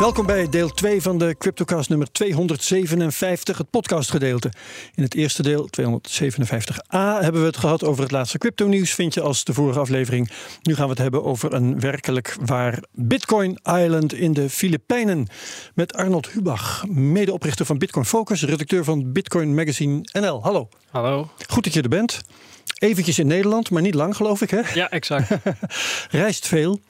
Welkom bij deel 2 van de CryptoCast nummer 257, het podcastgedeelte. In het eerste deel, 257a, hebben we het gehad over het laatste crypto-nieuws, vind je als de vorige aflevering. Nu gaan we het hebben over een werkelijk waar Bitcoin Island in de Filipijnen. Met Arnold Hubach, medeoprichter van Bitcoin Focus, redacteur van Bitcoin Magazine NL. Hallo. Hallo. Goed dat je er bent. Eventjes in Nederland, maar niet lang geloof ik hè? Ja, exact. Reist veel.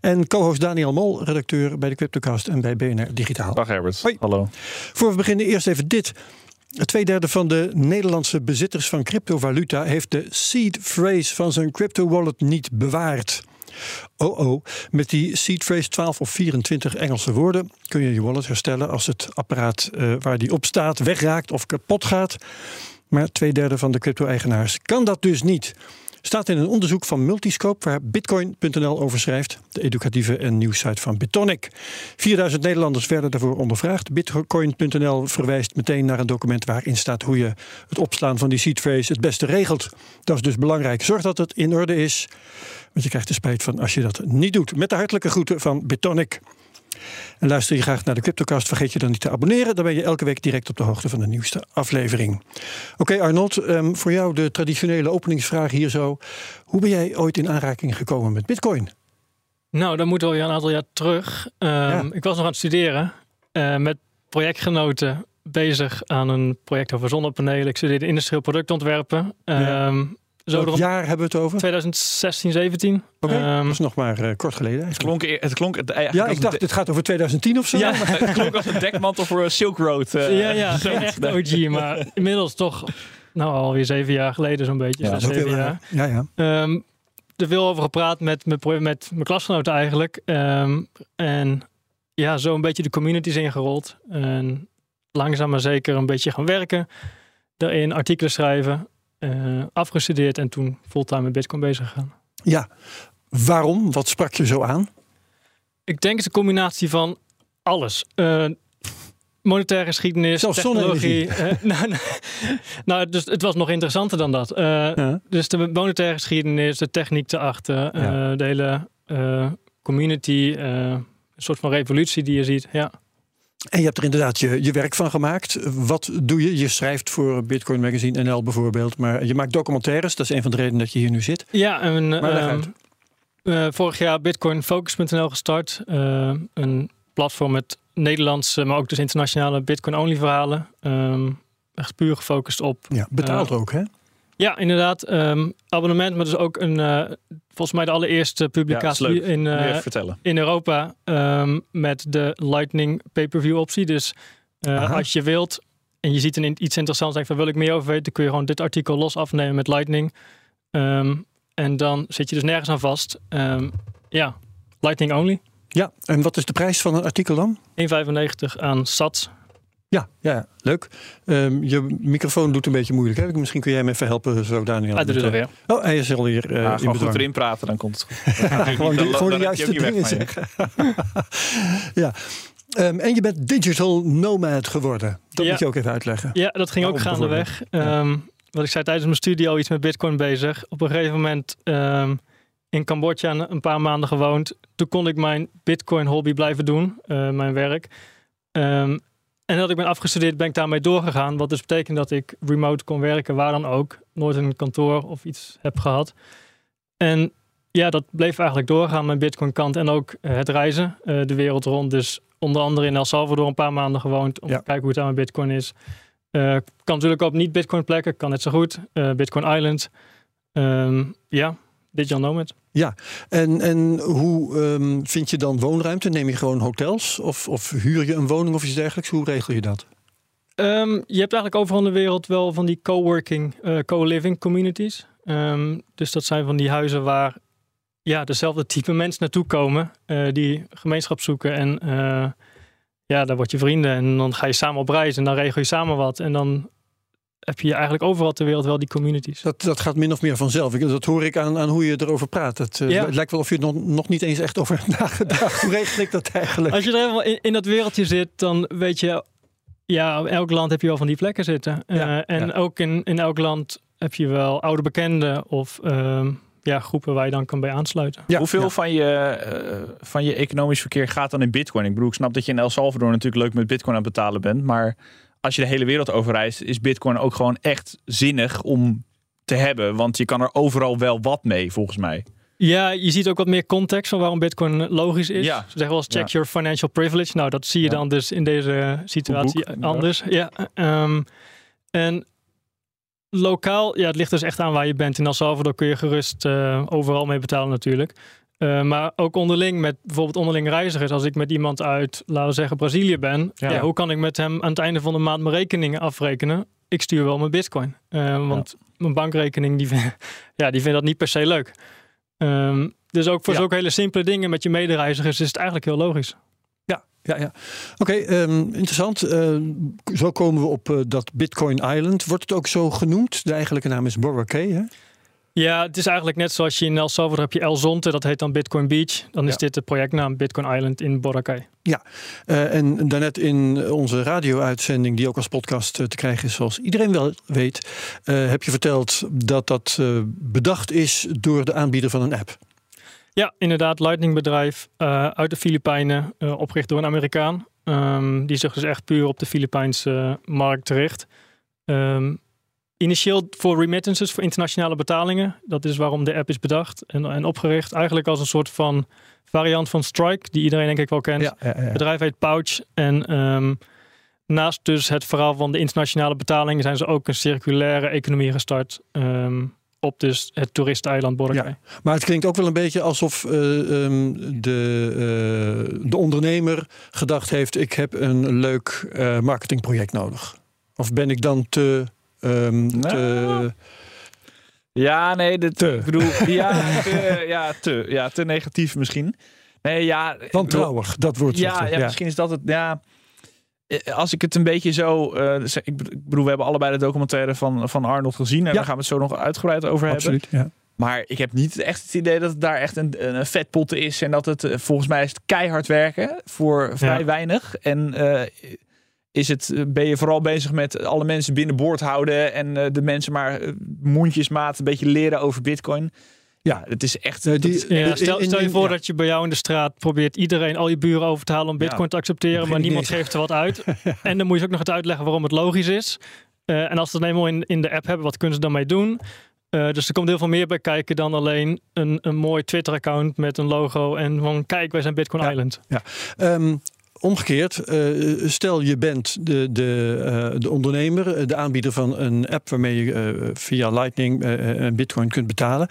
En co-host Daniel Mol, redacteur bij de Cryptocast en bij BNR Digitaal. Dag Herbert. Hoi. Hallo. Voor we beginnen eerst even dit. Tweederde van de Nederlandse bezitters van cryptovaluta heeft de seed phrase van zijn crypto wallet niet bewaard. Oh oh, met die seed phrase 12 of 24 Engelse woorden kun je je wallet herstellen als het apparaat uh, waar die op staat wegraakt of kapot gaat. Maar twee derde van de crypto-eigenaars kan dat dus niet. Staat in een onderzoek van Multiscope waar Bitcoin.nl over schrijft, de educatieve en nieuwssite van Bitonic. 4000 Nederlanders werden daarvoor ondervraagd. Bitcoin.nl verwijst meteen naar een document waarin staat hoe je het opslaan van die seed phrase het beste regelt. Dat is dus belangrijk. Zorg dat het in orde is, want je krijgt er spijt van als je dat niet doet. Met de hartelijke groeten van Bitonic. En luister je graag naar de Cryptocast, vergeet je dan niet te abonneren. Dan ben je elke week direct op de hoogte van de nieuwste aflevering. Oké Arnold, um, voor jou de traditionele openingsvraag hier zo. Hoe ben jij ooit in aanraking gekomen met bitcoin? Nou, dan moeten we al een aantal jaar terug. Um, ja. Ik was nog aan het studeren uh, met projectgenoten bezig aan een project over zonnepanelen. Ik studeerde industrieel productontwerpen. Ja. Zo Welk jaar hebben we het over? 2016, 17. Oké, okay, um, dat is nog maar uh, kort geleden. Het klonk, het klonk het, ja, ik dacht, dit gaat over 2010 of zo. Ja, het klonk als een dekmantel voor Silk Road. Uh, ja, ja, geen echt OG, maar inmiddels toch, nou alweer zeven jaar geleden zo'n beetje. Ja, zeven jaar. Ja, ja. Um, er veel over gepraat met, met, met mijn klasgenoten eigenlijk. Um, en ja, zo een beetje de communities ingerold. En langzaam maar zeker een beetje gaan werken. Daarin artikelen schrijven. Uh, afgestudeerd en toen fulltime met Bitcoin bezig gegaan. Ja, waarom? Wat sprak je zo aan? Ik denk het is een combinatie van alles. Uh, monetaire geschiedenis, Zelfs technologie. Uh, nou, nou, dus het was nog interessanter dan dat. Ja. Dus de monetaire geschiedenis, de techniek erachter, ja. de hele community, een soort van revolutie die je ziet. Ja. En je hebt er inderdaad je, je werk van gemaakt. Wat doe je? Je schrijft voor Bitcoin Magazine NL bijvoorbeeld, maar je maakt documentaires. Dat is een van de redenen dat je hier nu zit. Ja, en uh, uh, vorig jaar bitcoinfocus.nl gestart. Uh, een platform met Nederlandse, maar ook dus internationale Bitcoin-only verhalen. Um, echt puur gefocust op. Ja, betaald ook, hè? Ja, inderdaad. Um, abonnement, maar dus ook een, uh, volgens mij de allereerste publicatie ja, in, uh, in Europa um, met de Lightning pay-per-view optie. Dus uh, als je wilt en je ziet een, iets interessants en van wil ik meer over weten, dan kun je gewoon dit artikel los afnemen met Lightning. Um, en dan zit je dus nergens aan vast. ja, Lightning only. Ja, en wat is de prijs van een artikel dan? 1,95 aan sats. Ja, ja, leuk. Um, je microfoon doet een beetje moeilijk. Hè? Misschien kun jij me even helpen, zo Daniel. Hij doet het alweer. Oh, hij is alweer uh, ja, in goed erin praten, dan komt het goed. Ja, gewoon de, gewoon de juiste dingen zeggen. ja. Um, en je bent digital nomad geworden. Dat ja. moet je ook even uitleggen. Ja, dat ging ook gaandeweg. Um, wat ik zei tijdens mijn studie al iets met bitcoin bezig. Op een gegeven moment in Cambodja een paar maanden gewoond. Toen kon ik mijn bitcoin hobby blijven doen, uh, mijn werk. Um, en dat ik ben afgestudeerd, ben ik daarmee doorgegaan. Wat dus betekent dat ik remote kon werken, waar dan ook. Nooit in een kantoor of iets heb gehad. En ja, dat bleef eigenlijk doorgaan, mijn Bitcoin kant. En ook uh, het reizen, uh, de wereld rond. Dus onder andere in El Salvador een paar maanden gewoond. Om ja. te kijken hoe het aan mijn Bitcoin is. Uh, kan natuurlijk op niet Bitcoin plekken, kan net zo goed. Bitcoin Island. Um, ja, digital nomad. Ja, en, en hoe um, vind je dan woonruimte? Neem je gewoon hotels of, of huur je een woning of iets dergelijks? Hoe regel je dat? Um, je hebt eigenlijk overal in de wereld wel van die coworking, uh, co-living communities. Um, dus dat zijn van die huizen waar ja, dezelfde type mensen naartoe komen, uh, die gemeenschap zoeken. En uh, ja, daar word je vrienden en dan ga je samen op reis en dan regel je samen wat. En dan heb je eigenlijk overal ter wereld wel die communities. Dat, dat gaat min of meer vanzelf. Ik- Dat hoor ik aan, aan hoe je erover praat. Het, eh, Ja. het lijkt wel of je er nog, nog niet eens echt over hebt nagedacht. Hoe regel ik dat eigenlijk? Als je er helemaal in, in dat wereldje zit, dan weet je, ja, in elk land heb je wel van die plekken zitten. Ja, Eh, en ja. ook in, in elk land heb je wel oude bekenden of ehm, ja, groepen waar je dan kan bij aansluiten. Ja, Hoeveel ja. van, je, eh, van je economisch verkeer gaat dan in bitcoin? Ik bedoel, ik snap dat je in El Salvador natuurlijk leuk met bitcoin aan het betalen bent. Maar als je de hele wereld overreist, is bitcoin ook gewoon echt zinnig om te hebben. Want je kan er overal wel wat mee, volgens mij. Ja, je ziet ook wat meer context van waarom Bitcoin logisch is. Ja. Ze zeggen wel eens check Ja. your financial privilege. Nou, dat zie je Ja. dan dus in deze situatie boek, anders. Ja, ehm, en lokaal, ja, het ligt dus echt aan waar je bent. In El Salvador kun je gerust eh, overal mee betalen natuurlijk. Eh, maar ook onderling met bijvoorbeeld onderling reizigers. Als ik met iemand uit, laten we zeggen, Brazilië ben. Ja. Ja. hoe kan ik met hem aan het einde van de maand mijn rekeningen afrekenen? Ik stuur wel mijn bitcoin. Eh, want mijn bankrekening, die, ja, die vindt dat niet per se leuk. Ehm, dus ook voor Ja. zulke hele simpele dingen met je medereizigers is het eigenlijk heel logisch. Ja, ja, ja. Oké, ehm, interessant. Eh, zo komen we op dat Bitcoin Island. Wordt het ook zo genoemd? De eigenlijke naam is Boracay, hè? Ja, het is eigenlijk net zoals je in El Salvador heb je El Zonte, dat heet dan Bitcoin Beach. Dan is Ja. dit de projectnaam Bitcoin Island in Boracay. Eh, en daarnet in onze radio-uitzending, die ook als podcast eh, te krijgen is, zoals iedereen wel weet, eh, heb je verteld dat dat bedacht is door de aanbieder van een app. Ja, inderdaad, Lightning bedrijf uit de Filipijnen, opgericht door een Amerikaan. Ehm, die zich dus echt puur op de Filipijnse markt richt. Ehm, initieel voor remittances, voor internationale betalingen. Dat is waarom de app is bedacht en, en opgericht. Eigenlijk als een soort van variant van Strike, die iedereen denk ik wel kent. ja, ja. Het bedrijf heet Pouch. En ehm, naast dus het verhaal van de internationale betalingen zijn ze ook een circulaire economie gestart. ehm, op dus het toeristeneiland Boracay. Maar het klinkt ook wel een beetje alsof eh, ehm, de, eh, de ondernemer gedacht heeft: ik heb een leuk eh, marketingproject nodig. Of ben ik dan te. Ehm, te Nou, Ja, nee, de, Te. ik bedoel, ja, te, ja, te, ja, te negatief misschien. Nee, ja, wantrouwig, dat woord. Ja, ja, misschien is dat het. Ja, eh, als ik het een beetje zo. eh, ik bedoel, we hebben allebei de documentaire van, van Arnold gezien. En Ja. daar gaan we het zo nog uitgebreid over hebben. Absoluut. Ja. Maar ik heb niet echt het idee dat het daar echt een, een vetpot is. En dat het eh, volgens mij is het keihard werken voor vrij Ja. weinig. En is het, eh, ben je vooral bezig met alle mensen binnenboord houden. En eh, de mensen maar eh, mondjesmaat een beetje leren over bitcoin. Ja, het is echt... Die- is- Ja, stel, in- stel je voor ja. dat je bij jou in de straat probeert iedereen, al je buren over te halen om bitcoin Ja. te accepteren, maar niemand idee. geeft er wat uit. En dan moet je ook nog het uitleggen waarom het logisch is. Eh, en als ze het eenmaal in, in de app hebben, wat kunnen ze dan mee doen? Eh, dus er komt heel veel meer bij kijken dan alleen een, een mooi Twitter-account met een logo en van kijk, wij zijn Bitcoin Ja. Island. Ehm, omgekeerd, eh, stel je bent de, de, eh, de ondernemer, eh, de aanbieder van een app waarmee je via Lightning eh, Bitcoin kunt betalen.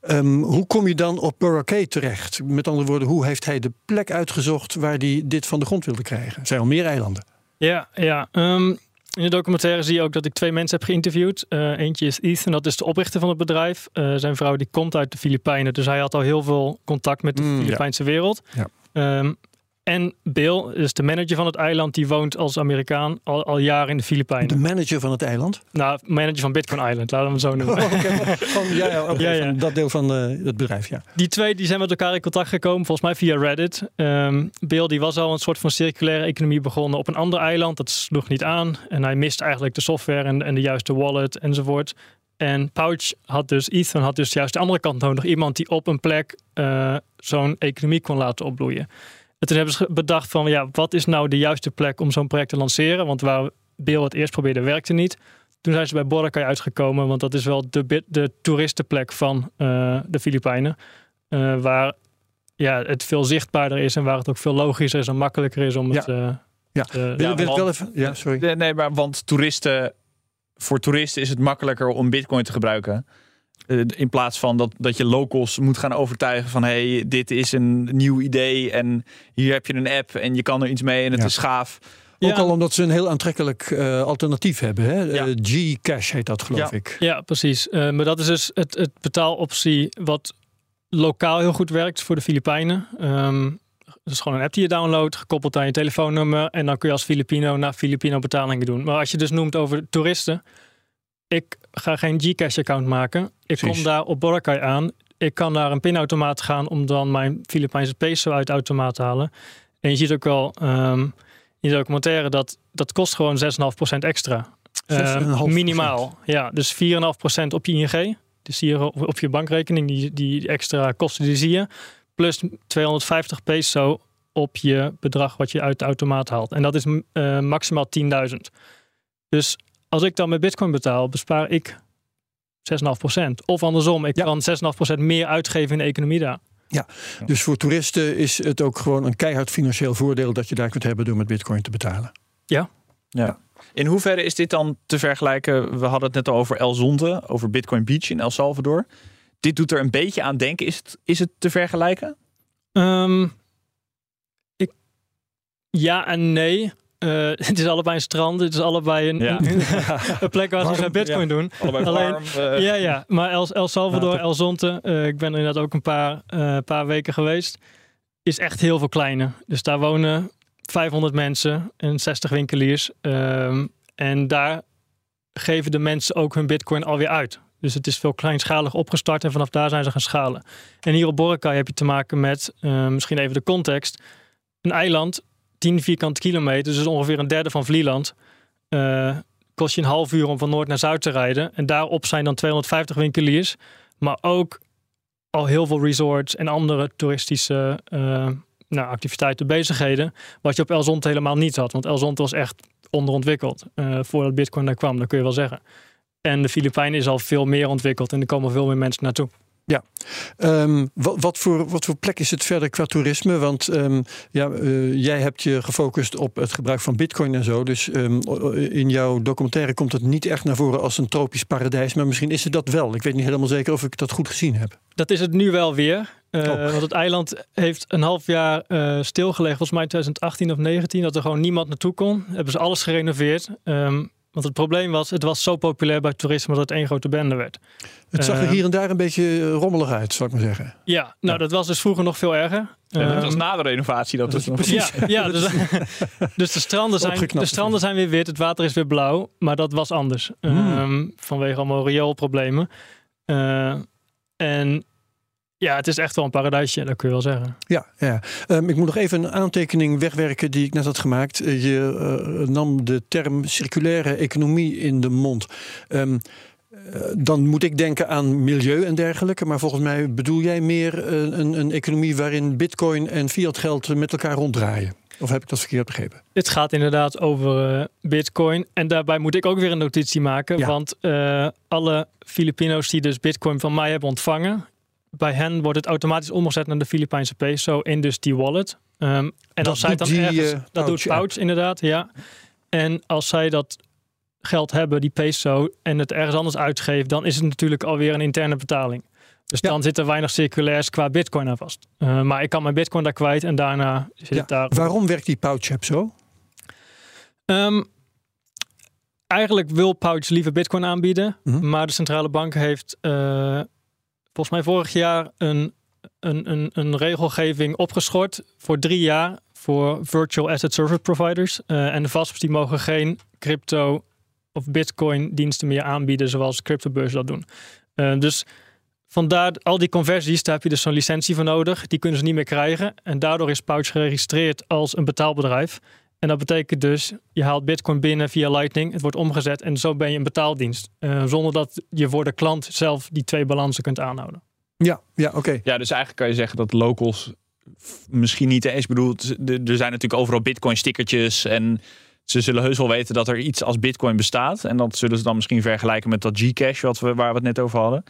Ehm, hoe kom je dan op Boracay terecht? Met andere woorden, hoe heeft hij de plek uitgezocht waar hij dit van de grond wilde krijgen? Er zijn al meer eilanden. Ja, ja. ehm, in de documentaire zie je ook dat ik twee mensen heb geïnterviewd. Eentje is Ethan, dat is de oprichter van het bedrijf. Zijn vrouw die komt uit de Filipijnen, dus hij had al heel veel contact met de Mm, ja. Filipijnse wereld. Ja. Ehm, en Bill is de manager van het eiland, die woont als Amerikaan al, al jaren in de Filipijnen. De manager van het eiland. Nou, manager van Bitcoin Island, laten we het zo noemen. Oh, van, ja, ja, van dat deel van eh, het bedrijf, ja. Die twee die zijn met elkaar in contact gekomen, volgens mij via Reddit. Ehm Bill die was al een soort van circulaire economie begonnen op een ander eiland. Dat sloeg niet aan. En hij mist eigenlijk de software en, en de juiste wallet enzovoort. En Pouch had dus, Ethan had dus juist de andere kant nodig. Iemand die op een plek eh, zo'n economie kon laten opbloeien. En toen hebben ze bedacht van, ja, wat is nou de juiste plek om zo'n project te lanceren? Want waar Bill het eerst probeerde, werkte niet. Toen zijn ze bij Boracay uitgekomen, want dat is wel de, de toeristenplek van eh, de Filipijnen. Eh, waar ja, het veel zichtbaarder is en waar het ook veel logischer is en makkelijker is om het. eh, Ja. te- Wil, Ja, want- wel even, ja, sorry. Nee, maar want toeristen, voor toeristen is het makkelijker om bitcoin te gebruiken. Eh, In plaats van dat, dat je locals moet gaan overtuigen van hey, dit is een nieuw idee en hier heb je een app en je kan er iets mee en het Ja. is gaaf. Ook Ja. al omdat ze een heel aantrekkelijk eh, alternatief hebben. Hè? Ja. Eh, Gcash heet dat, geloof Ja. ik. Ja, precies. Eh, maar dat is dus het, het betaaloptie wat lokaal heel goed werkt voor de Filipijnen. Ehm dat is gewoon een app die je downloadt, gekoppeld aan je telefoonnummer. En dan kun je als Filipino naar Filipino betalingen doen. Maar als je dus noemt over toeristen. ik ga geen Gcash-account maken. Ik Precies. kom daar op Boracay aan. Ik kan naar een pinautomaat gaan om dan mijn Filipijnse peso uit de automaat te halen. En je ziet ook wel ehm, in de documentaire dat dat kost gewoon 6,5% extra. Eh, 6,5%. minimaal. Ja, dus 4,5% op je ING. Dus hier op op je bankrekening, die, die extra kosten die zie je. Plus 250 peso op je bedrag wat je uit de automaat haalt. En dat is eh, maximaal 10.000. Dus als ik dan met bitcoin betaal, bespaar ik 6,5%. Of andersom, ik Ja. kan 6,5% meer uitgeven in de economie daar. Dus voor toeristen is het ook gewoon een keihard financieel voordeel dat je daar kunt hebben door met bitcoin te betalen. Ja. In hoeverre is dit dan te vergelijken? We hadden het net al over El Zonte, over Bitcoin Beach in El Salvador. Dit doet er een beetje aan denken. Is het, is het te vergelijken? Ehm, ik, ja en nee. Eh, het is allebei een strand. Het is allebei een, Ja. een plek waar ze met bitcoin doen. Allebei Alleen- warm. eh, Ja, ja. Maar El, El Salvador. El Zonte, eh, ik ben er inderdaad ook een paar, paar weken geweest. Is echt heel veel kleiner. Dus daar wonen 500 mensen en 60 winkeliers. Ehm, en daar geven de mensen ook hun bitcoin alweer uit. Dus het is veel kleinschalig opgestart en vanaf daar zijn ze gaan schalen. En hier op Boracay heb je te maken met, misschien even de context, een eiland, 10 vierkante kilometer, dus ongeveer een derde van Vlieland. Eh, kost je een half uur om van noord naar zuid te rijden. En daarop zijn dan 250 winkeliers, maar ook al heel veel resorts en andere toeristische eh, nou, activiteiten, bezigheden, wat je op El helemaal niet had. Want El was echt onderontwikkeld eh, voordat Bitcoin daar kwam, dat kun je wel zeggen. En de Filipijnen is al veel meer ontwikkeld en er komen veel meer mensen naartoe. Ehm, wat, wat, voor, wat voor plek is het verder qua toerisme? Want ehm, ja, eh, jij hebt je gefocust op het gebruik van bitcoin en zo. Dus ehm, in jouw documentaire komt het niet echt naar voren als een tropisch paradijs. Maar misschien is het dat wel. Ik weet niet helemaal zeker of ik dat goed gezien heb. Dat is het nu wel weer. Eh, Oh. Want het eiland heeft een half jaar eh, stilgelegen, volgens mij 2018 of 19, dat er gewoon niemand naartoe kon. Hebben ze alles gerenoveerd. Ehm, want het probleem was, het was zo populair bij toerisme dat het één grote bende werd. Het zag er Eh. hier en daar een beetje rommelig uit, zou ik maar zeggen. Ja, nou Ja. dat was dus vroeger nog veel erger. Ja, dat Ehm, was na de renovatie. Dat was nog- precies. Ja, ja dus, dus de, stranden zijn, de stranden zijn weer wit, het water is weer blauw. Maar dat was anders. Hmm. Ehm, vanwege allemaal rioolproblemen. Eh, en ja, het is echt wel een paradijsje, dat kun je wel zeggen. Ja, ja. Ehm, ik moet nog even een aantekening wegwerken die ik net had gemaakt. Eh, Je eh, nam de term circulaire economie in de mond. Ehm, eh, dan moet ik denken aan milieu en dergelijke. Maar volgens mij bedoel jij meer een, een economie waarin bitcoin en fiat geld met elkaar ronddraaien. Of heb ik dat verkeerd begrepen? Het gaat inderdaad over Bitcoin. En daarbij moet ik ook weer een notitie maken. Ja. Want alle Filipino's die dus Bitcoin van mij hebben ontvangen. Bij hen wordt het automatisch omgezet naar de Filipijnse peso in dus die wallet. Ehm, en Dat als zij dan die, ergens, eh, dat doet Pouch Pouch inderdaad, ja. En als zij dat geld hebben, die peso, en het ergens anders uitgeven, dan is het natuurlijk alweer een interne betaling. Dus Ja. dan zit er weinig circulairs qua bitcoin aan vast. Eh, maar ik kan mijn bitcoin daar kwijt en daarna zit Ja. het daar. Waarom werkt die pouch app zo? Ehm, eigenlijk wil Pouch liever Bitcoin aanbieden, Mhm. maar de centrale bank heeft eh, volgens mij vorig jaar een, een, een, een regelgeving opgeschort voor drie jaar voor virtual asset service providers. Eh, en de VASP's die mogen geen crypto of Bitcoin diensten meer aanbieden zoals cryptobeurs dat doen. Eh, dus vandaar al die conversies, daar heb je dus zo'n licentie voor nodig. Die kunnen ze niet meer krijgen. En daardoor is Pouch geregistreerd als een betaalbedrijf. En dat betekent dus, je haalt bitcoin binnen via Lightning, het wordt omgezet en zo ben je een betaaldienst. Eh, zonder dat je voor de klant zelf die twee balansen kunt aanhouden. Ja, ja oké. Ja, dus eigenlijk kan je zeggen dat locals misschien niet eens bedoeld. Er zijn natuurlijk overal bitcoin stickertjes en ze zullen heus wel weten dat er iets als bitcoin bestaat. En dat zullen ze dan misschien vergelijken met dat Gcash wat we, waar we het net over hadden.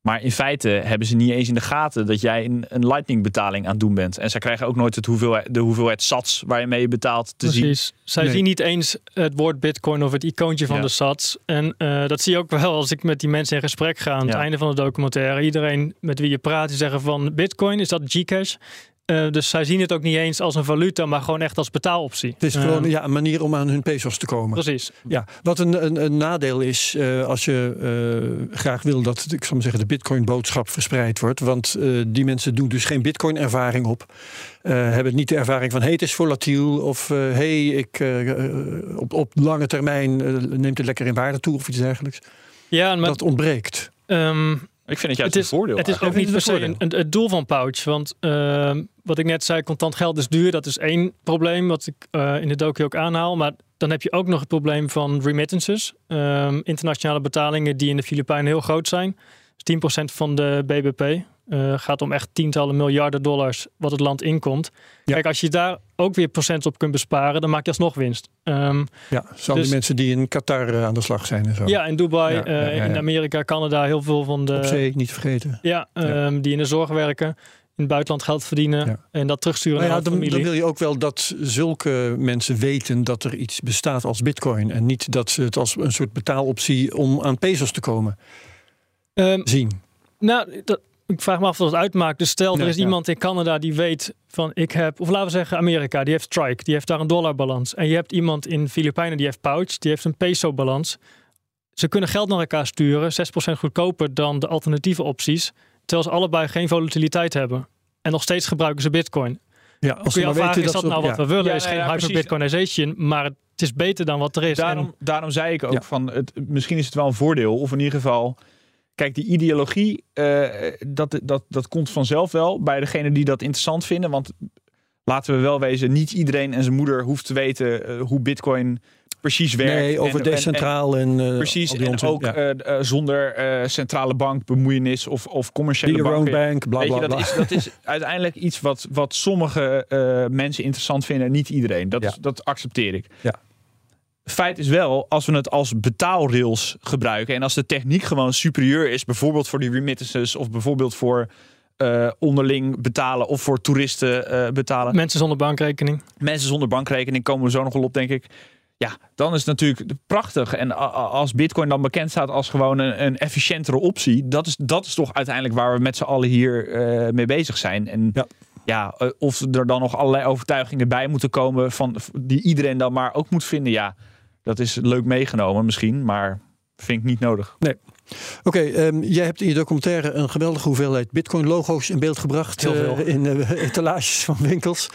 Maar in feite hebben ze niet eens in de gaten dat jij een, een lightning betaling aan het doen bent. En zij krijgen ook nooit het hoeveelheid, de hoeveelheid sats waar je mee betaalt te zien. Precies. Zij Nee. zien niet eens het woord bitcoin of het icoontje van Ja. de sats. En eh, dat zie je ook wel als ik met die mensen in gesprek ga aan het Ja. einde van de documentaire. Iedereen met wie je praat, die zeggen van bitcoin, is dat Gcash? Eh, dus zij zien het ook niet eens als een valuta, maar gewoon echt als betaaloptie. Het is gewoon ja, een manier om aan hun pesos te komen. Precies. Ja, wat een, een, een nadeel is eh, als je eh, graag wil dat ik zal maar zeggen, de Bitcoin-boodschap verspreid wordt. Want eh, die mensen doen dus geen Bitcoin-ervaring op. Eh, hebben niet de ervaring van hey, het is volatiel. Of eh, hey, ik, op, op lange termijn neemt het lekker in waarde toe of iets dergelijks. Ja, maar dat ontbreekt. ehm, Ik vind het juist Het is- een voordeel. Het is ook niet per se een een, een- het doel van Pouch. Want ehm, wat ik net zei, contant geld is duur. Dat is één probleem wat ik eh, in de docu ook aanhaal. Maar dan heb je ook nog het probleem van remittances. Ehm, internationale betalingen die in de Filipijnen heel groot zijn. Dus 10% van de BBP. Eh, gaat om echt tientallen miljarden dollars wat het land inkomt. Ja. Kijk, als je daar ook weer procent op kunt besparen, dan maak je alsnog winst. Ehm, Ja, zo Dus- die mensen die in Qatar eh, aan de slag zijn en zo. ja, in Dubai, Ja, eh, ja, in. Amerika, Canada, heel veel van de Op zee, niet vergeten. Ja, ehm, die in de zorg werken, in het buitenland geld verdienen Ja. en dat terugsturen Nou ja, naar de dan, familie. dan wil je ook wel dat zulke mensen weten dat er iets bestaat als bitcoin. En niet dat ze het als een soort betaaloptie om aan pesos te komen Ehm, zien. nou, dat, ik vraag me af wat het uitmaakt. Dus stel, er is ja. iemand in Canada die weet van ik heb, of laten we zeggen Amerika, die heeft Strike, die heeft daar een dollarbalans. En je hebt iemand in Filipijnen die heeft Pouch, die heeft een peso balans. Ze kunnen geld naar elkaar sturen, 6% goedkoper dan de alternatieve opties, terwijl ze allebei geen volatiliteit hebben. En nog steeds gebruiken ze bitcoin. Ja, als je afvragen, weten is dat ze- nou wat ja. we willen? Ja, is geen hyperbitcoinization, maar het is beter dan wat er is. Daarom, En- daarom zei ik ook Ja. van het, misschien is het wel een voordeel. Of in ieder geval, kijk, die ideologie, eh, dat, dat, dat komt vanzelf wel bij degene die dat interessant vinden. Want laten we wel wezen, niet iedereen en zijn moeder hoeft te weten eh, hoe Bitcoin precies werkt. Nee, over En- en- en- decentraal en, eh, Precies, en onzin. ook Ja. zonder centrale bank bemoeienis of, of commerciële banken. bank, bla Weet bla je, dat bla. is, dat is uiteindelijk iets wat, wat sommige mensen interessant vinden en niet iedereen. Dat, Ja. is, dat accepteer ik. Ja. Feit is wel, als we het als betaalrails gebruiken en als de techniek gewoon superieur is, bijvoorbeeld voor die remittances of bijvoorbeeld voor eh, onderling betalen of voor toeristen eh, betalen. Mensen zonder bankrekening. Mensen zonder bankrekening komen we zo nog wel op, denk ik. Ja, dan is het natuurlijk prachtig. En als Bitcoin dan bekend staat als gewoon een, een efficiëntere optie, dat is, dat is toch uiteindelijk waar we met z'n allen hier eh, mee bezig zijn. En Ja. ja, of er dan nog allerlei overtuigingen bij moeten komen van, die iedereen dan maar ook moet vinden. Ja, dat is leuk meegenomen misschien, maar vind ik niet nodig. Oké, ehm, jij hebt in je documentaire een geweldige hoeveelheid Bitcoin-logo's in beeld gebracht. Heel veel. eh, in eh, etalages van winkels.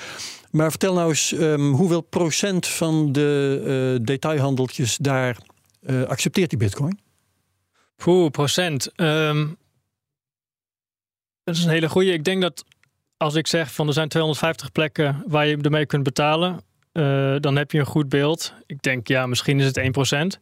Maar vertel nou eens, ehm, hoeveel procent van de eh, detailhandeltjes daar eh, accepteert die Bitcoin? Poeh, procent. Ehm, dat is een hele goede. Ik denk dat als ik zeg van er zijn 250 plekken waar je ermee kunt betalen, eh, dan heb je een goed beeld. Ik denk ja, misschien is het 1%.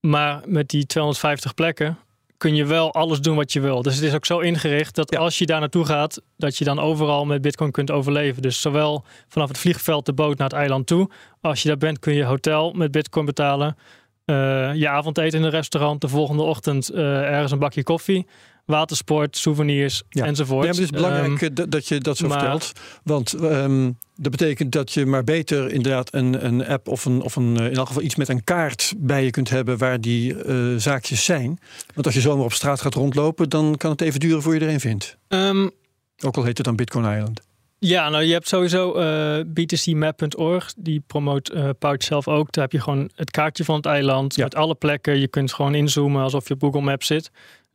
Maar met die 250 plekken kun je wel alles doen wat je wil. Dus het is ook zo ingericht dat Ja. als je daar naartoe gaat, dat je dan overal met Bitcoin kunt overleven. Dus zowel vanaf het vliegveld de boot naar het eiland toe. Als je daar bent, kun je hotel met Bitcoin betalen. Eh, je avondeten in een restaurant, de volgende ochtend eh, ergens een bakje koffie, watersport, souvenirs Ja. enzovoort. Ja, het is belangrijk Ehm, eh, dat- je dat zo maar- vertelt. Want ehm, dat betekent dat je maar beter inderdaad een, een app of, een, of een, eh, in elk geval iets met een kaart bij je kunt hebben waar die eh, zaakjes zijn. Want als je zomaar op straat gaat rondlopen, dan kan het even duren voor je er een vindt. ehm, Ook al heet het dan Bitcoin Island. Ja, nou je hebt sowieso btcmap.org. Die promoot eh Pouch zelf ook. Daar heb je gewoon het kaartje van het eiland. Ja. Met alle plekken. Je kunt gewoon inzoomen alsof je op Google Maps zit.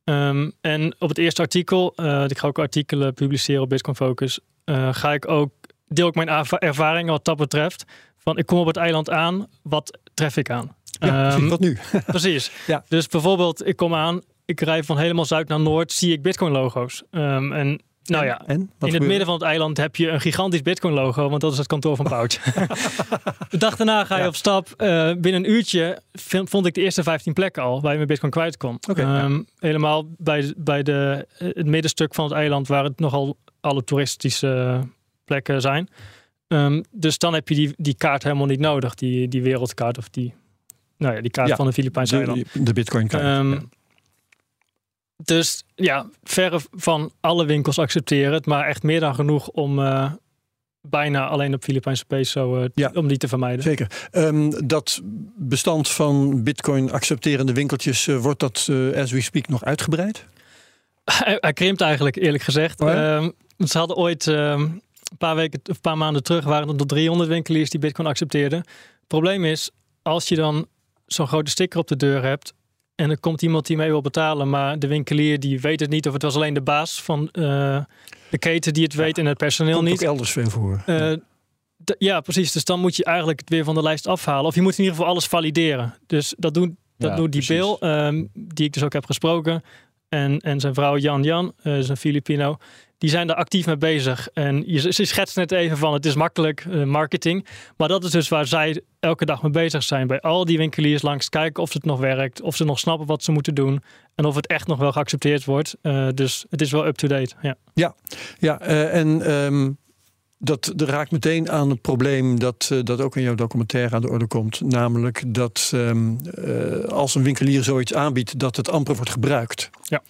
Ehm, en op het eerste artikel, eh, ik ga ook artikelen publiceren op Bitcoin Focus. eh, ga ik ook, deel ik mijn erva- ervaringen wat dat betreft. Van ik kom op het eiland aan, wat tref ik aan? Ja, Ehm, wat nu? Precies. Ja. Dus bijvoorbeeld, ik kom aan, ik rij van helemaal zuid naar noord, zie ik Bitcoin-logo's. Ehm, en nou ja, En? In het midden van het eiland heb je een gigantisch Bitcoin-logo, want dat is het kantoor van Pouch. de dag daarna ga je Ja. op stap. eh, binnen een uurtje vind- vond ik de eerste 15 plekken al waar je met Bitcoin kwijt kon. Ja. Ehm, Helemaal bij, bij de, het middenstuk van het eiland, waar het nogal alle toeristische plekken zijn. Ehm, dus dan heb je die, die kaart helemaal niet nodig, die, die wereldkaart of die, nou ja, die kaart Ja, van de Filipijnse eiland. De, de Bitcoin kaart. Dus ja, verre van alle winkels accepteren het, maar echt meer dan genoeg om eh, bijna alleen op Filipijnse peso Ja. om die te vermijden. Zeker. Ehm, dat bestand van Bitcoin accepterende winkeltjes, eh, wordt dat as we speak nog uitgebreid? Hij, hij krimpt eigenlijk, eerlijk gezegd. Oh ja? Ehm, ze hadden ooit ehm, een paar weken of een paar maanden terug waren er tot 300 winkeliers die Bitcoin accepteerden. Het probleem is, als je dan zo'n grote sticker op de deur hebt en er komt iemand die mee wil betalen, maar de winkelier die weet het niet of het was alleen de baas van eh, de keten die het weet en het personeel Komt niet. ook elders veel voor. D- ja, precies. Dus dan moet je eigenlijk het weer van de lijst afhalen. Of je moet in ieder geval alles valideren. Dus dat doen Dat Ja, doet die precies. Bill, ehm, die ik dus ook heb gesproken. En, en zijn vrouw Jan Jan, eh, is een Filipino. Die zijn daar actief mee bezig. En je, ze net even van, het is makkelijk eh, marketing. Maar dat is dus waar zij elke dag mee bezig zijn. Bij al die winkeliers langs kijken of het nog werkt. Of ze nog snappen wat ze moeten doen. En of het echt nog wel geaccepteerd wordt. Eh, dus het is wel up-to-date. Ja. Ja, eh, en ehm, dat, dat raakt meteen aan het probleem dat, eh, dat ook in jouw documentaire aan de orde komt. Namelijk dat ehm, eh, als een winkelier zoiets aanbiedt, dat het amper wordt gebruikt. Ja.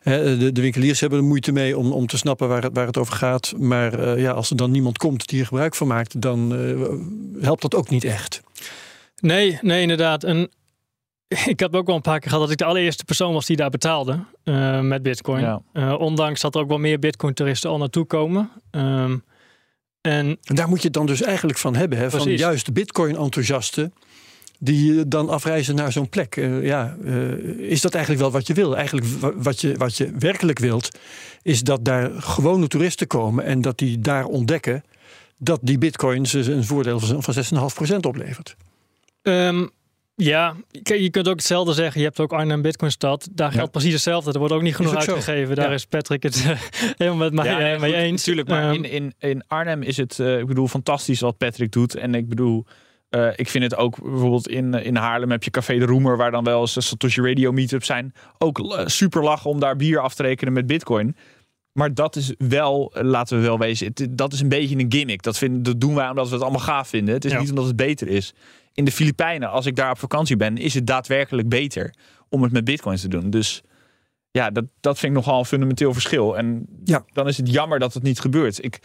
Hè, de, de winkeliers hebben er moeite mee om, om te snappen waar het, waar het over gaat. Maar eh, ja, als er dan niemand komt die er gebruik van maakt, dan eh, helpt dat ook niet echt. Nee, nee, inderdaad. En ik heb ook wel een paar keer gehad dat ik de allereerste persoon was die daar betaalde eh, met Bitcoin. Ja. Eh, ondanks dat er ook wel meer Bitcoin-toeristen al naartoe komen. Ehm, en En daar moet je het dan dus eigenlijk van hebben. Hè? Van juist Bitcoin-enthousiasten die dan afreizen naar zo'n plek. Eh, ja, eh, is dat eigenlijk wel wat je wil? Eigenlijk wa- wat je, wat je werkelijk wilt, is dat daar gewone toeristen komen en dat die daar ontdekken dat die Bitcoin ze een voordeel van van 6,5% oplevert. ehm, ja, je kunt ook hetzelfde zeggen. Je hebt ook Arnhem Bitcoin-stad. Daar Ja. geldt precies hetzelfde. Er wordt ook niet genoeg ook uitgegeven. Daar Ja. is Patrick het helemaal met mij, Ja, nee, eh, mee goed, eens. Natuurlijk, maar Ehm, in, in, in Arnhem is het, eh, ik bedoel, fantastisch wat Patrick doet. En ik bedoel, eh, ik vind het ook bijvoorbeeld in, in Haarlem heb je Café de Roemer, waar dan wel eens Satoshi Radio meetups zijn. Ook super lachen om daar bier af te rekenen met Bitcoin. Maar dat is wel, laten we wel wezen, het, dat is een beetje een gimmick. Dat, vinden, dat doen wij omdat we het allemaal gaaf vinden. Het is Ja. niet omdat het beter is. In de Filipijnen, als ik daar op vakantie ben, is het daadwerkelijk beter om het met Bitcoins te doen. Dus ja, dat, dat vind ik nogal een fundamenteel verschil. En Ja. dan is het jammer dat het niet gebeurt. Ik,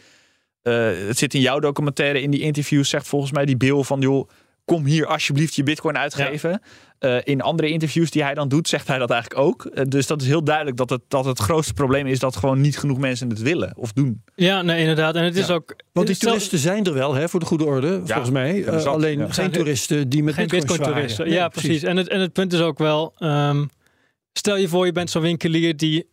eh, het zit in jouw documentaire, in die interviews zegt volgens mij die Bill van, joh, kom hier alsjeblieft je bitcoin uitgeven. Eh, in andere interviews die hij dan doet, zegt hij dat eigenlijk ook. Eh, dus dat is heel duidelijk dat het, dat het grootste probleem is dat gewoon niet genoeg mensen het willen of doen. ja, nee, inderdaad. En het is Ja. ook... Want die stel- toeristen zijn er wel, hè, voor de goede orde, volgens mij. ja, Eh, alleen ja. geen Zijn- toeristen die met Geen Bitcoin, zwaaien. ja, precies. En het, en het punt is ook wel... ehm, stel je voor, je bent zo'n winkelier die...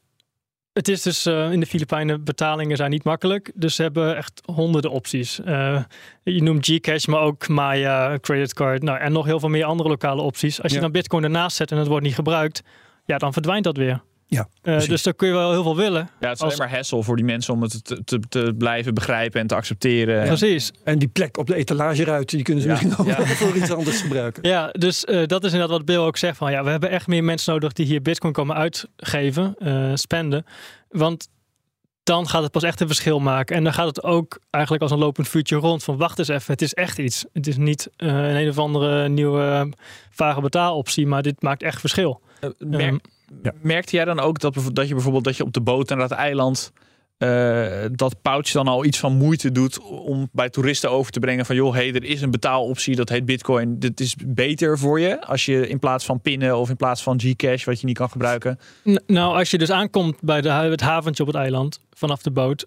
Het is dus eh, in de Filipijnen betalingen zijn niet makkelijk. Dus ze hebben echt honderden opties. Eh, je noemt Gcash, maar ook Maya, creditcard. Nou, en nog heel veel meer andere lokale opties. Als je Ja. dan Bitcoin ernaast zet en het wordt niet gebruikt... Ja, dan verdwijnt dat weer. Ja, Eh, dus dan kun je wel heel veel willen. Ja, het is Als- alleen maar hassle voor die mensen om het te, te, te blijven begrijpen en te accepteren. Precies. En die plek op de etalageruit, die kunnen ze Ja, misschien ook ja. voor iets anders gebruiken. Ja, dus eh, dat is inderdaad wat Bill ook zegt. Van, ja, we hebben echt meer mensen nodig die hier bitcoin komen uitgeven, eh, spenden. Want dan gaat het pas echt een verschil maken. En dan gaat het ook eigenlijk als een lopend vuurtje rond. Van wacht eens even, het is echt iets. Het is niet eh, een een of andere nieuwe vage betaaloptie, maar dit maakt echt verschil. Merk- Ehm, Ja. Merkte jij dan ook dat, dat je bijvoorbeeld dat je op de boot naar dat eiland eh, dat Pouch dan al iets van moeite doet om bij toeristen over te brengen van joh, hey, er is een betaaloptie dat heet Bitcoin. Dit is beter voor je als je in plaats van pinnen of in plaats van Gcash wat je niet kan gebruiken. N- nou, als je dus aankomt bij de, het haventje op het eiland vanaf de boot,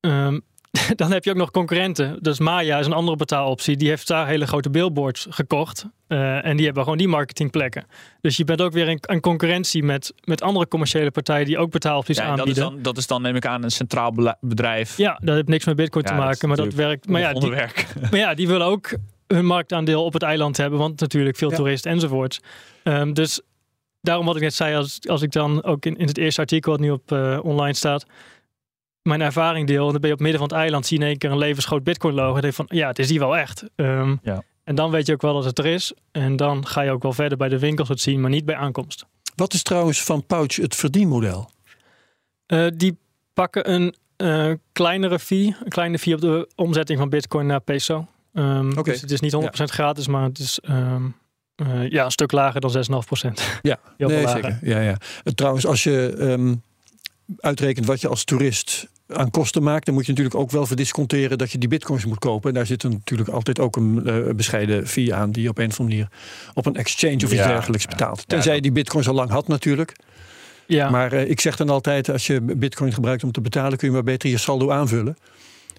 ehm, dan heb je ook nog concurrenten. Dus Maya is een andere betaaloptie. Die heeft daar hele grote billboards gekocht. Eh, en die hebben gewoon die marketingplekken. Dus je bent ook weer in, in concurrentie met, met andere commerciële partijen die ook betaalopties Ja, en dat is, aanbieden. dan, dat is dan neem ik aan een centraal bedrijf. Ja, dat heeft niks met Bitcoin Ja, te maken, maar dat werkt. Maar ja, die, maar ja, die willen ook hun marktaandeel op het eiland hebben, want natuurlijk veel Ja. toeristen enzovoorts. Ehm, dus daarom wat ik net zei, als, als ik dan ook in, in het eerste artikel wat nu op eh, online staat, mijn ervaring deel, en dan ben je op het midden van het eiland, zie je in één keer een levensgroot Bitcoin logo. En denk je van, ja, het is die wel echt. Ehm, Ja. En dan weet je ook wel dat het er is. En dan ga je ook wel verder bij de winkels het zien, maar niet bij aankomst. Wat is trouwens van Pouch het verdienmodel? Eh, die pakken een eh, kleinere fee, een kleine fee op de omzetting van Bitcoin naar peso. Ehm, Oké. Dus het is niet 100% gratis, maar het is ehm, eh, ja, een stuk lager dan 6,5%. Ja, Heel veel nee, lager. zeker. Ja, ja. Trouwens, als je ehm, uitrekent wat je als toerist aan kosten maakt, dan moet je natuurlijk ook wel verdisconteren dat je die bitcoins moet kopen. En daar zit er natuurlijk altijd ook een eh, bescheiden fee aan die je op een of andere manier op een exchange of iets Ja, dergelijks ja. betaalt. Tenzij je die bitcoins al lang had natuurlijk. Ja, Maar eh, ik zeg dan altijd, als je bitcoin gebruikt om te betalen, kun je maar beter je saldo aanvullen.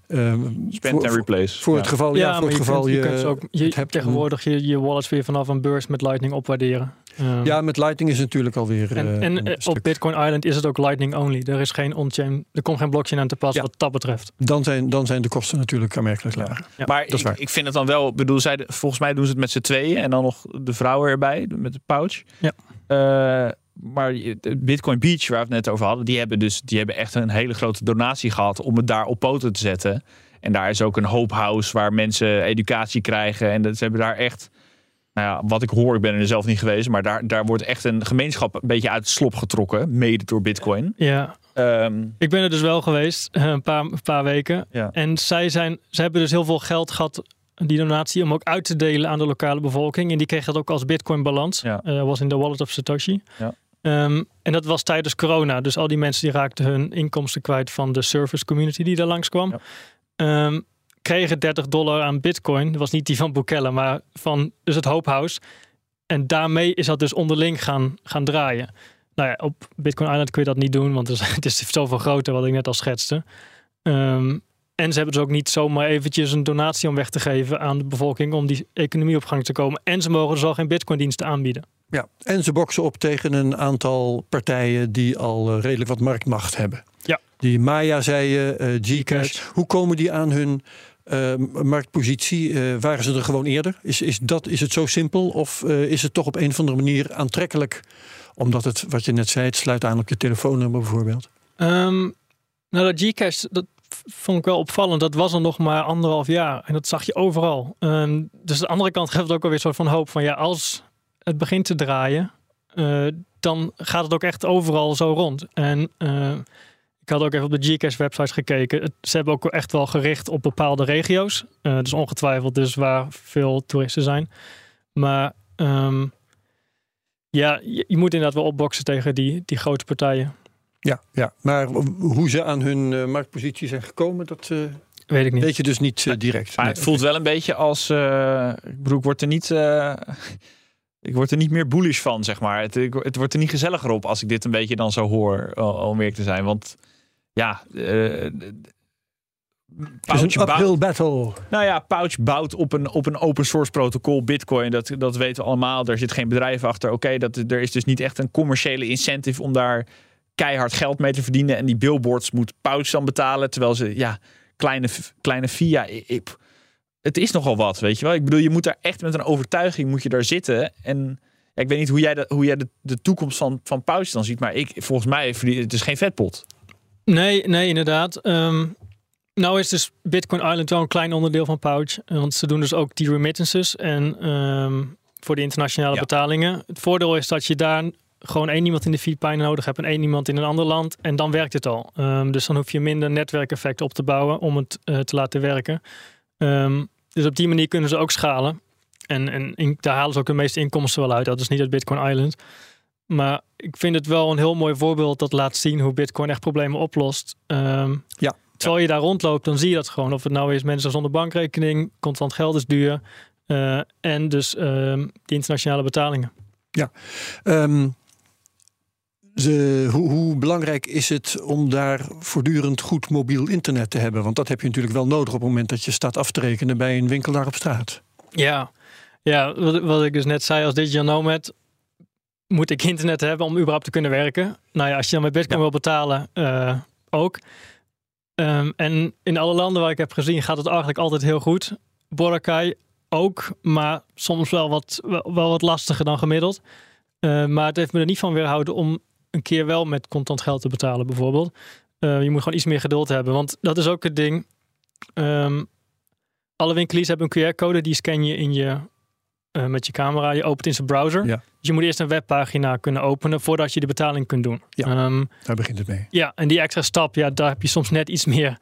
Ehm, Spend voor, and replace. voor Ja. het geval, ja, voor het je geval kunt, je, je, kunt ook, je het hebt- tegenwoordig je, je wallets weer vanaf een beurs met Lightning opwaarderen. Ehm, Ja, met Lightning is het natuurlijk alweer. en eh, en eh, stuk. op Bitcoin Island is het ook Lightning only. Er is geen on-chain, er komt geen blockchain aan te pas Ja. wat dat betreft. dan, zijn, dan zijn de kosten natuurlijk aanmerkelijk lager. Ja, maar dat is ik, waar. ik vind het dan wel, bedoel, zij, volgens mij doen ze het met z'n tweeën en dan nog de vrouwen erbij met de pouch. Ja. Eh, maar Bitcoin Beach, waar we het net over hadden, die hebben dus die hebben echt een hele grote donatie gehad om het daar op poten te zetten. En daar is ook een hope house waar mensen educatie krijgen. En dat, ze hebben daar echt, nou ja, wat ik hoor, ik ben er zelf niet geweest, maar daar, daar wordt echt een gemeenschap een beetje uit het slop getrokken, mede door Bitcoin. Ja, Ehm, ik ben er dus wel geweest, een paar, een paar weken. Ja. En zij, zijn, zij hebben dus heel veel geld gehad, die donatie, om ook uit te delen aan de lokale bevolking. En die kregen dat ook als Bitcoin balans. Ja. Eh, was in de wallet of Satoshi. Ja. Ehm, en dat was tijdens corona. Dus al die mensen die raakten hun inkomsten kwijt van de service community die daar langskwam. Ja. Ehm, kregen 30 dollar aan bitcoin. Dat was niet die van Bukele, maar van dus het Hope House. En daarmee is dat dus onderling gaan, gaan draaien. Nou ja, op Bitcoin Island kun je dat niet doen, want het is- het is zoveel groter, wat ik net al schetste. Ehm, en ze hebben dus ook niet zomaar eventjes een donatie om weg te geven aan de bevolking om die economie op gang te komen. En ze mogen dus al geen Bitcoin-diensten aanbieden. Ja, en ze boksen op tegen een aantal partijen die al eh, redelijk wat marktmacht hebben. Ja. Die Maya zei je, eh, Gcash. Hoe komen die aan hun eh, marktpositie? Waren ze er gewoon eerder? Is, is, dat, is het zo simpel? Of is het toch op een of andere manier aantrekkelijk? Omdat het, wat je net zei, het sluit aan op je telefoonnummer bijvoorbeeld. Ehm, nou, dat Gcash, dat vond ik wel opvallend. Dat was er nog maar anderhalf jaar. En dat zag je overal. Ehm, dus de andere kant geeft het ook alweer een soort van hoop van... ja, als het begint te draaien... eh, dan gaat het ook echt overal zo rond. En eh, ik had ook even op de Gcash website gekeken. Het- ze hebben ook echt wel gericht op bepaalde regio's. Eh, dus ongetwijfeld dus waar veel toeristen zijn. Maar ehm, ja, je, je moet inderdaad wel opboksen tegen die, die grote partijen. Ja, ja. maar hoe ze aan hun eh, marktpositie zijn gekomen, dat eh, Weet ik niet. weet je dus niet direct. Maar Nee. het voelt wel een beetje als. eh ik bedoel, ik word er niet. eh, ik word er niet meer bullish van, zeg maar. Het, het wordt er niet gezelliger op als ik dit een beetje dan zo hoor, o- om eerlijk te zijn. Want ja. eh, is Pouch een bouwt- uphill battle. nou ja, Pouch bouwt op een, op een open source protocol, Bitcoin. Dat, dat weten we allemaal. Er zit geen bedrijf achter. Oké, dat er is dus niet echt een commerciële incentive om daar keihard geld mee te verdienen. En die billboards moet Pouch dan betalen. Terwijl ze, ja, kleine, kleine via. Ik, het is nogal wat, weet je wel. Ik bedoel, je moet daar echt met een overtuiging moet je daar zitten. En ja, ik weet niet hoe jij, de, hoe jij de, de toekomst van, van Pouch dan ziet. Maar ik, volgens mij, het is geen vetpot. Nee, nee, inderdaad. Ehm, nou is dus Bitcoin Island wel een klein onderdeel van Pouch. Want ze doen dus ook die remittances en ehm, voor de internationale Ja. betalingen. Het voordeel is dat je daar gewoon één iemand in de Filipijnen nodig hebt en één iemand in een ander land. En dan werkt het al. Ehm, dus dan hoef je minder netwerkeffect op te bouwen om het eh, te laten werken. Dus op die manier kunnen ze ook schalen. En, en in- daar halen ze ook de meeste inkomsten wel uit. Dat is niet het Bitcoin Island. Maar ik vind het wel een heel mooi voorbeeld dat laat zien hoe Bitcoin echt problemen oplost. Ehm, Ja. Terwijl je daar rondloopt, dan zie je dat gewoon. Of het nou is mensen zonder bankrekening, contant geld is duur. eh, en dus ehm die internationale betalingen. Ehm, hoe, hoe belangrijk is het om daar voortdurend goed mobiel internet te hebben? Want dat heb je natuurlijk wel nodig op het moment dat je staat af te rekenen bij een winkelaar op straat. Ja, ja wat, wat ik dus net zei, als digital nomad moet ik internet hebben om überhaupt te kunnen werken. Nou ja, als je dan met Bitcoin wil betalen, eh, ook. Ehm, en in alle landen waar ik heb gezien gaat het eigenlijk altijd heel goed. Boracay ook, maar soms wel wat, wel, wel wat lastiger dan gemiddeld. Eh, maar het heeft me er niet van weerhouden om een keer wel met contant geld te betalen, bijvoorbeeld. Eh, je moet gewoon iets meer geduld hebben, want dat is ook het ding. Ehm, alle winkeliers hebben een QR-code, die scan je, in je eh, met je camera. Je opent in zijn browser. Ja. Dus je moet eerst een webpagina kunnen openen voordat je de betaling kunt doen. Ja. Ehm, Daar begint het mee. ja, en die extra stap, ja, daar heb je soms net iets meer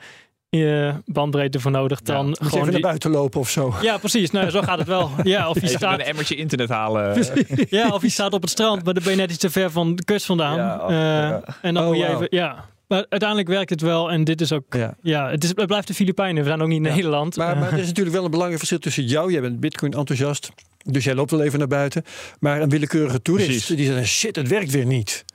eh, bandbreedte voor nodig dan je gewoon even naar die- buiten lopen of zo. Ja, precies. Nou, zo gaat het wel. Ja, of je Even staat een emmertje internet halen. ja, of je staat op het strand, maar dan ben je net iets te ver van de kust vandaan. Ja, oh, Eh, ja. En dan Oh, moet je even, ja. Maar uiteindelijk werkt het wel en dit is ook, Ja. ja, het, is, het blijft de Filipijnen. We zijn ook niet Ja. Nederland. Maar, Eh, maar er is natuurlijk wel een belangrijk verschil tussen jou. Jij bent Bitcoin enthousiast. Dus jij loopt wel even naar buiten. Maar een willekeurige toerist Precies. die zegt: shit, het werkt weer niet.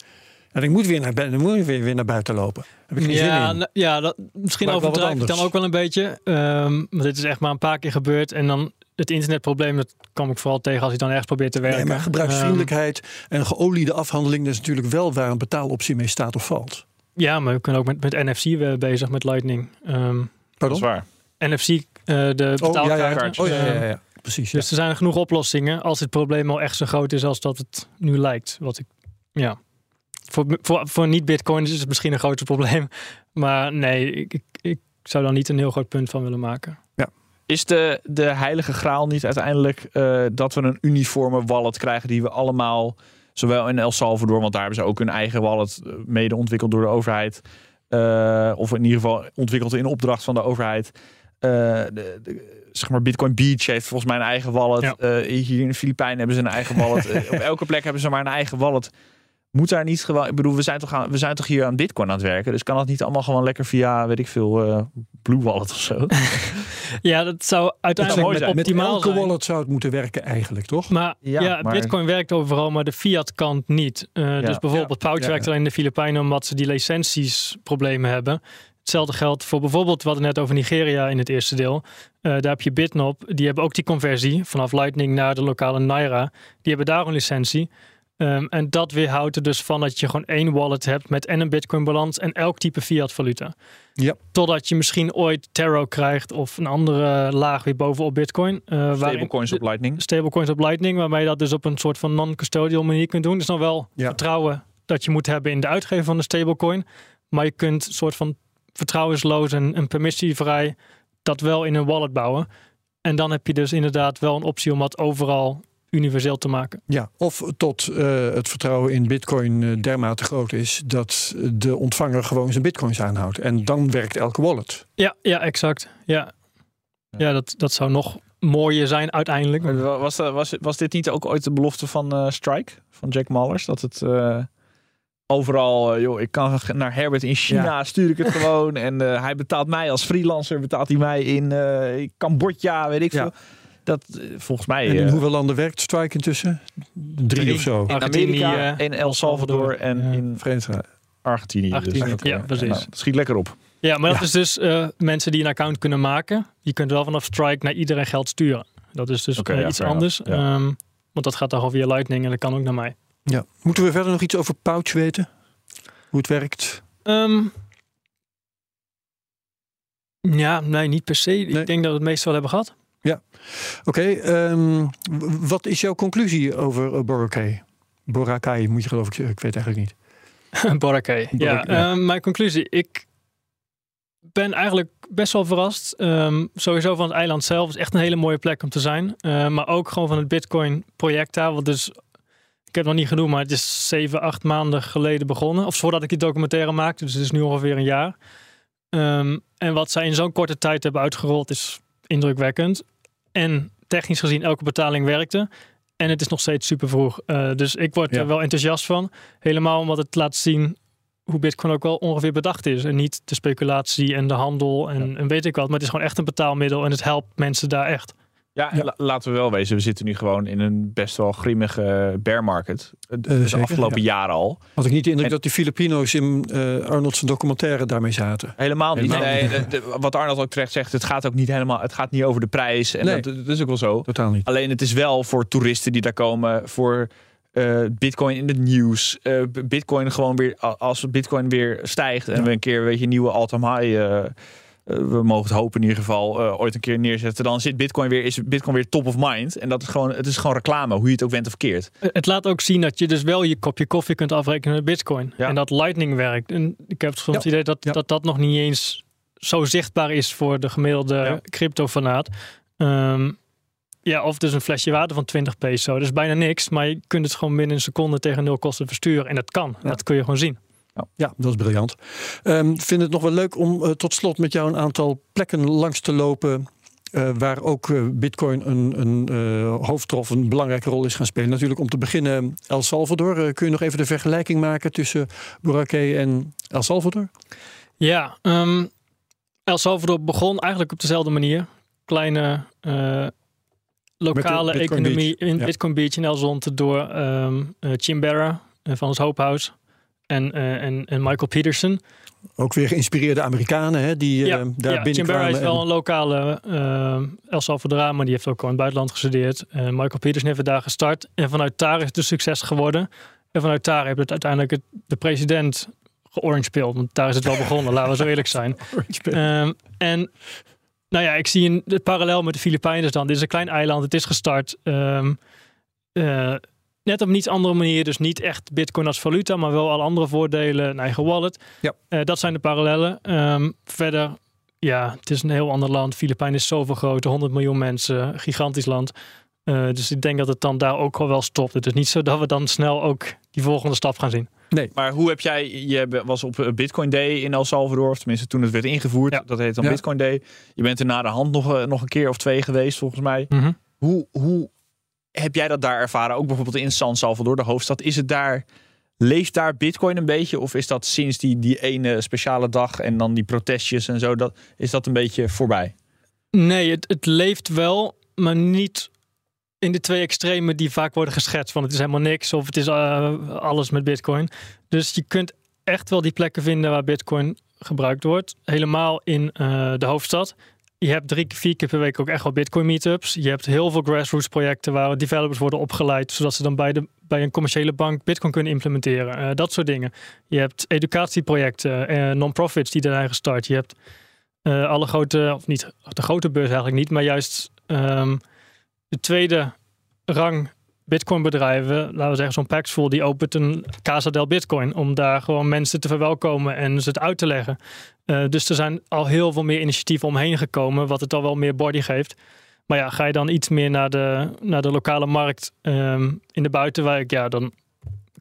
En ik moet weer naar, dan moet ik weer, weer naar buiten lopen. Heb ik geen Ja, zin in. nou, ja dat, misschien Maar overdrijf ik dan ook wel een beetje. Ehm want dit is echt maar een paar keer gebeurd. En dan het internetprobleem, dat kwam ik vooral tegen als ik dan ergens probeer te werken. Nee, maar Ehm, gebruiksvriendelijkheid en geoliede afhandeling, dat is natuurlijk wel waar een betaaloptie mee staat of valt. ja, maar we kunnen ook met, met NFC weer bezig met Lightning. Ehm, Dat is waar. NFC, eh, de Oh, ja, ja, betaalkaarten. Oh, ja, ja, Ehm, ja, ja. Precies. Ja. Dus er zijn genoeg oplossingen als het probleem al echt zo groot is als dat het nu lijkt. Wat ik, ja. Voor, voor, voor niet-Bitcoin is het misschien een groter probleem. Maar nee, ik, ik, ik zou daar niet een heel groot punt van willen maken. Is de, de heilige graal niet uiteindelijk eh, dat we een uniforme wallet krijgen die we allemaal, zowel in El Salvador, want daar hebben ze ook hun eigen wallet eh, mede ontwikkeld door de overheid, eh, of in ieder geval ontwikkeld in opdracht van de overheid. Eh, de, de- zeg maar Bitcoin Beach heeft volgens mij een eigen wallet. Ja. Eh, hier in de Filipijnen hebben ze een eigen wallet. Op elke plek hebben ze maar een eigen wallet. Moet daar niet gewoon. Ik bedoel, we zijn toch, aan, we zijn toch hier aan Bitcoin aan het werken. Dus kan dat niet allemaal gewoon lekker via, weet ik veel, eh, Blue Wallet of zo? Ja, dat zou uiteindelijk mooi met zijn. Met optimaal elke zijn. wallet zou het moeten werken eigenlijk, toch? Maar Ja, ja, maar- Bitcoin werkt overal, maar de fiat kant niet. Eh, Dus bijvoorbeeld Pouch Ja, werkt alleen in de Filipijnen omdat ze die licenties problemen hebben. Hetzelfde geldt voor bijvoorbeeld, we hadden net over Nigeria in het eerste deel. Eh, daar heb je Bitnop, die hebben ook die conversie vanaf Lightning naar de lokale Naira. Die hebben daar een licentie. Ehm, en dat weerhoudt er dus van dat je gewoon één wallet hebt met en een Bitcoin balans en elk type fiat valuta. Ja. Totdat je misschien ooit Taro krijgt of een andere laag weer bovenop Bitcoin. eh, Stablecoins op Lightning. stablecoins op Lightning, waarbij je dat dus op een soort van non-custodial manier kunt doen. Dus dan wel Ja. vertrouwen dat je moet hebben in de uitgever van de stablecoin. Maar je kunt een soort van vertrouwensloos en, en permissievrij dat wel in een wallet bouwen. En dan heb je dus inderdaad wel een optie om dat overal universeel te maken. Ja, of tot eh, het vertrouwen in bitcoin eh, dermate groot is dat de ontvanger gewoon zijn bitcoins aanhoudt. En dan werkt elke wallet. Ja, ja exact. Ja, ja dat, dat zou nog mooier zijn uiteindelijk. Was, dat- was, was dit niet ook ooit de belofte van eh, Strike, van Jack Mallers? Dat het eh, overal, eh, joh, ik kan naar Herbert in China, stuur ik het gewoon. En eh, hij betaalt mij als freelancer, betaalt hij mij in eh, Cambodja, weet ik Ja. veel. Dat eh, volgens mij En in eh, hoeveel landen werkt Strike intussen? Drie, Drie. of zo. in Argentinië, Amerika, in El Salvador en Ja. in Verenigde Argentinië. Argentinië, dus. ja, precies. Nou, dat schiet lekker op. Ja, maar dat Ja. is dus eh, mensen die een account kunnen maken. Je kunt wel vanaf Strike naar iedereen geld sturen. Dat is dus iets anders. ja. Ehm, want dat gaat dan gewoon via Lightning en dat kan ook naar mij. Ja. Moeten we verder nog iets over Pouch weten? Hoe het werkt? Ehm, ja, nee, niet per se. Nee. Ik denk dat we het meest wel hebben gehad. Oké, ehm, wat is jouw conclusie over uh, Boracay? Boracay moet je geloof ik, ik weet eigenlijk niet. Boracay. Ja, ja. ehm, mijn conclusie. Ik ben eigenlijk best wel verrast. Ehm, sowieso van het eiland zelf. Is echt een hele mooie plek om te zijn. Maar ook gewoon van het Bitcoin project daar. Wat dus, ik heb het nog niet genoemd, maar het is zeven, acht maanden geleden begonnen. Of voordat ik die documentaire maakte. Dus het is nu ongeveer een jaar. En wat zij in zo'n korte tijd hebben uitgerold is indrukwekkend. En technisch gezien elke betaling werkte. En het is nog steeds super vroeg. Eh, dus ik word Ja. er wel enthousiast van. Helemaal omdat het laat zien hoe Bitcoin ook wel ongeveer bedacht is. En niet de speculatie en de handel en, en weet ik wat. Maar het is gewoon echt een betaalmiddel en het helpt mensen daar echt. Ja, en Ja. la- laten we wel wezen, we zitten nu gewoon in een best wel grimmige bear market. Eh, de zeker, afgelopen jaren al. Had ik niet de indruk En- dat die Filipino's in eh Arnold's documentaire daarmee zaten? Helemaal niet. Helemaal Nee, niet. de- de- wat Arnold ook terecht zegt, het gaat ook niet helemaal, het gaat niet over de prijs. En Nee. dat, dat is ook wel zo. Totaal niet. Alleen het is wel voor toeristen die daar komen, voor eh, Bitcoin in het nieuws. eh, Bitcoin gewoon weer, als Bitcoin weer stijgt en Ja. we een keer, weet je, nieuwe all-time high. Eh, we mogen het hopen in ieder geval eh, ooit een keer neerzetten. Dan zit Bitcoin weer, is Bitcoin weer top of mind. En dat is gewoon, het is gewoon reclame, hoe je het ook went of keert. Eh, Het laat ook zien dat je dus wel je kopje koffie kunt afrekenen met Bitcoin. Ja. En dat Lightning werkt. En ik heb soms Ja. het idee dat, Ja. dat dat nog niet eens zo zichtbaar is voor de gemiddelde crypto-fanaat. Ehm, ja, of dus een flesje water van 20 peso. Dat is bijna niks, maar je kunt het gewoon binnen een seconde tegen nul kosten versturen. En dat kan. Dat kun je gewoon zien. Ja, dat is briljant. Ehm vind het nog wel leuk om eh, tot slot met jou een aantal plekken langs te lopen. eh, waar ook eh, Bitcoin een, een eh, hoofdrol, of een belangrijke rol is gaan spelen. Natuurlijk om te beginnen El Salvador. Kun je nog even de vergelijking maken tussen Boracay en El Salvador? Ja, ehm, El Salvador begon eigenlijk op dezelfde manier. Kleine eh, lokale Bitcoin economie Beach. in Ja. Bitcoin Beach in El Zonte door ehm eh, Chimbera van ons House. En, uh, en, en Michael Peterson. Ook weer geïnspireerde Amerikanen hè, die ja, uh, daar ja, binnenkwamen. Is wel en- een lokale uh, El Salvador, maar die heeft ook al in het buitenland gestudeerd. Uh, Michael Peterson heeft daar gestart. En vanuit daar is het een succes geworden. En vanuit daar heeft het uiteindelijk het, de president georange pilled. Want daar is het wel begonnen, laten we zo eerlijk zijn. Um, en nou ja, ik zie een, het parallel met de Filipijnen dan. Dit is een klein eiland, het is gestart. Um, uh, net op een iets andere manier. Dus niet echt bitcoin als valuta, maar wel alle andere voordelen. Een eigen wallet. Ja. Uh, dat zijn de parallellen. Um, verder, ja, het is een heel ander land. Filipijnen is zoveel groter, 100 miljoen mensen, gigantisch land. Uh, dus ik denk dat het dan daar ook al wel stopt. Het is niet zo dat we dan snel ook die volgende stap gaan zien. Nee. Maar hoe heb jij, je was op Bitcoin Day in El Salvador, of tenminste toen het werd ingevoerd, ja. dat heet dan ja. Bitcoin Day. Je bent er na de hand nog, nog een keer of twee geweest volgens mij. Mm -hmm. Hoe, hoe heb jij dat daar ervaren? Ook bijvoorbeeld in San Salvador, de hoofdstad. Is het daar, leeft daar Bitcoin een beetje? Of is dat sinds die, die ene speciale dag en dan die protestjes en zo, dat, is dat een beetje voorbij? Nee, het, het leeft wel, maar niet in de twee extremen die vaak worden geschetst. Van het is helemaal niks of het is uh, alles met Bitcoin. Dus je kunt echt wel die plekken vinden waar Bitcoin gebruikt wordt. Helemaal in uh, de hoofdstad. Je hebt drie, vier keer per week ook echt wel Bitcoin meetups. Je hebt heel veel grassroots projecten waar developers worden opgeleid, zodat ze dan bij, de, bij een commerciële bank Bitcoin kunnen implementeren. Uh, dat soort dingen. Je hebt educatieprojecten, uh, non-profits die zijn gestart. Je hebt alle grote, of niet de grote beurs eigenlijk niet, maar juist um, de tweede rang Bitcoin bedrijven, laten we zeggen zo'n Paxful, die opent een Casa del Bitcoin om daar gewoon mensen te verwelkomen en ze het uit te leggen. Uh, dus er zijn al heel veel meer initiatieven omheen gekomen, wat het al wel meer body geeft. Maar ja, ga je dan iets meer naar de, naar de lokale markt um, in de buitenwijk, ja, dan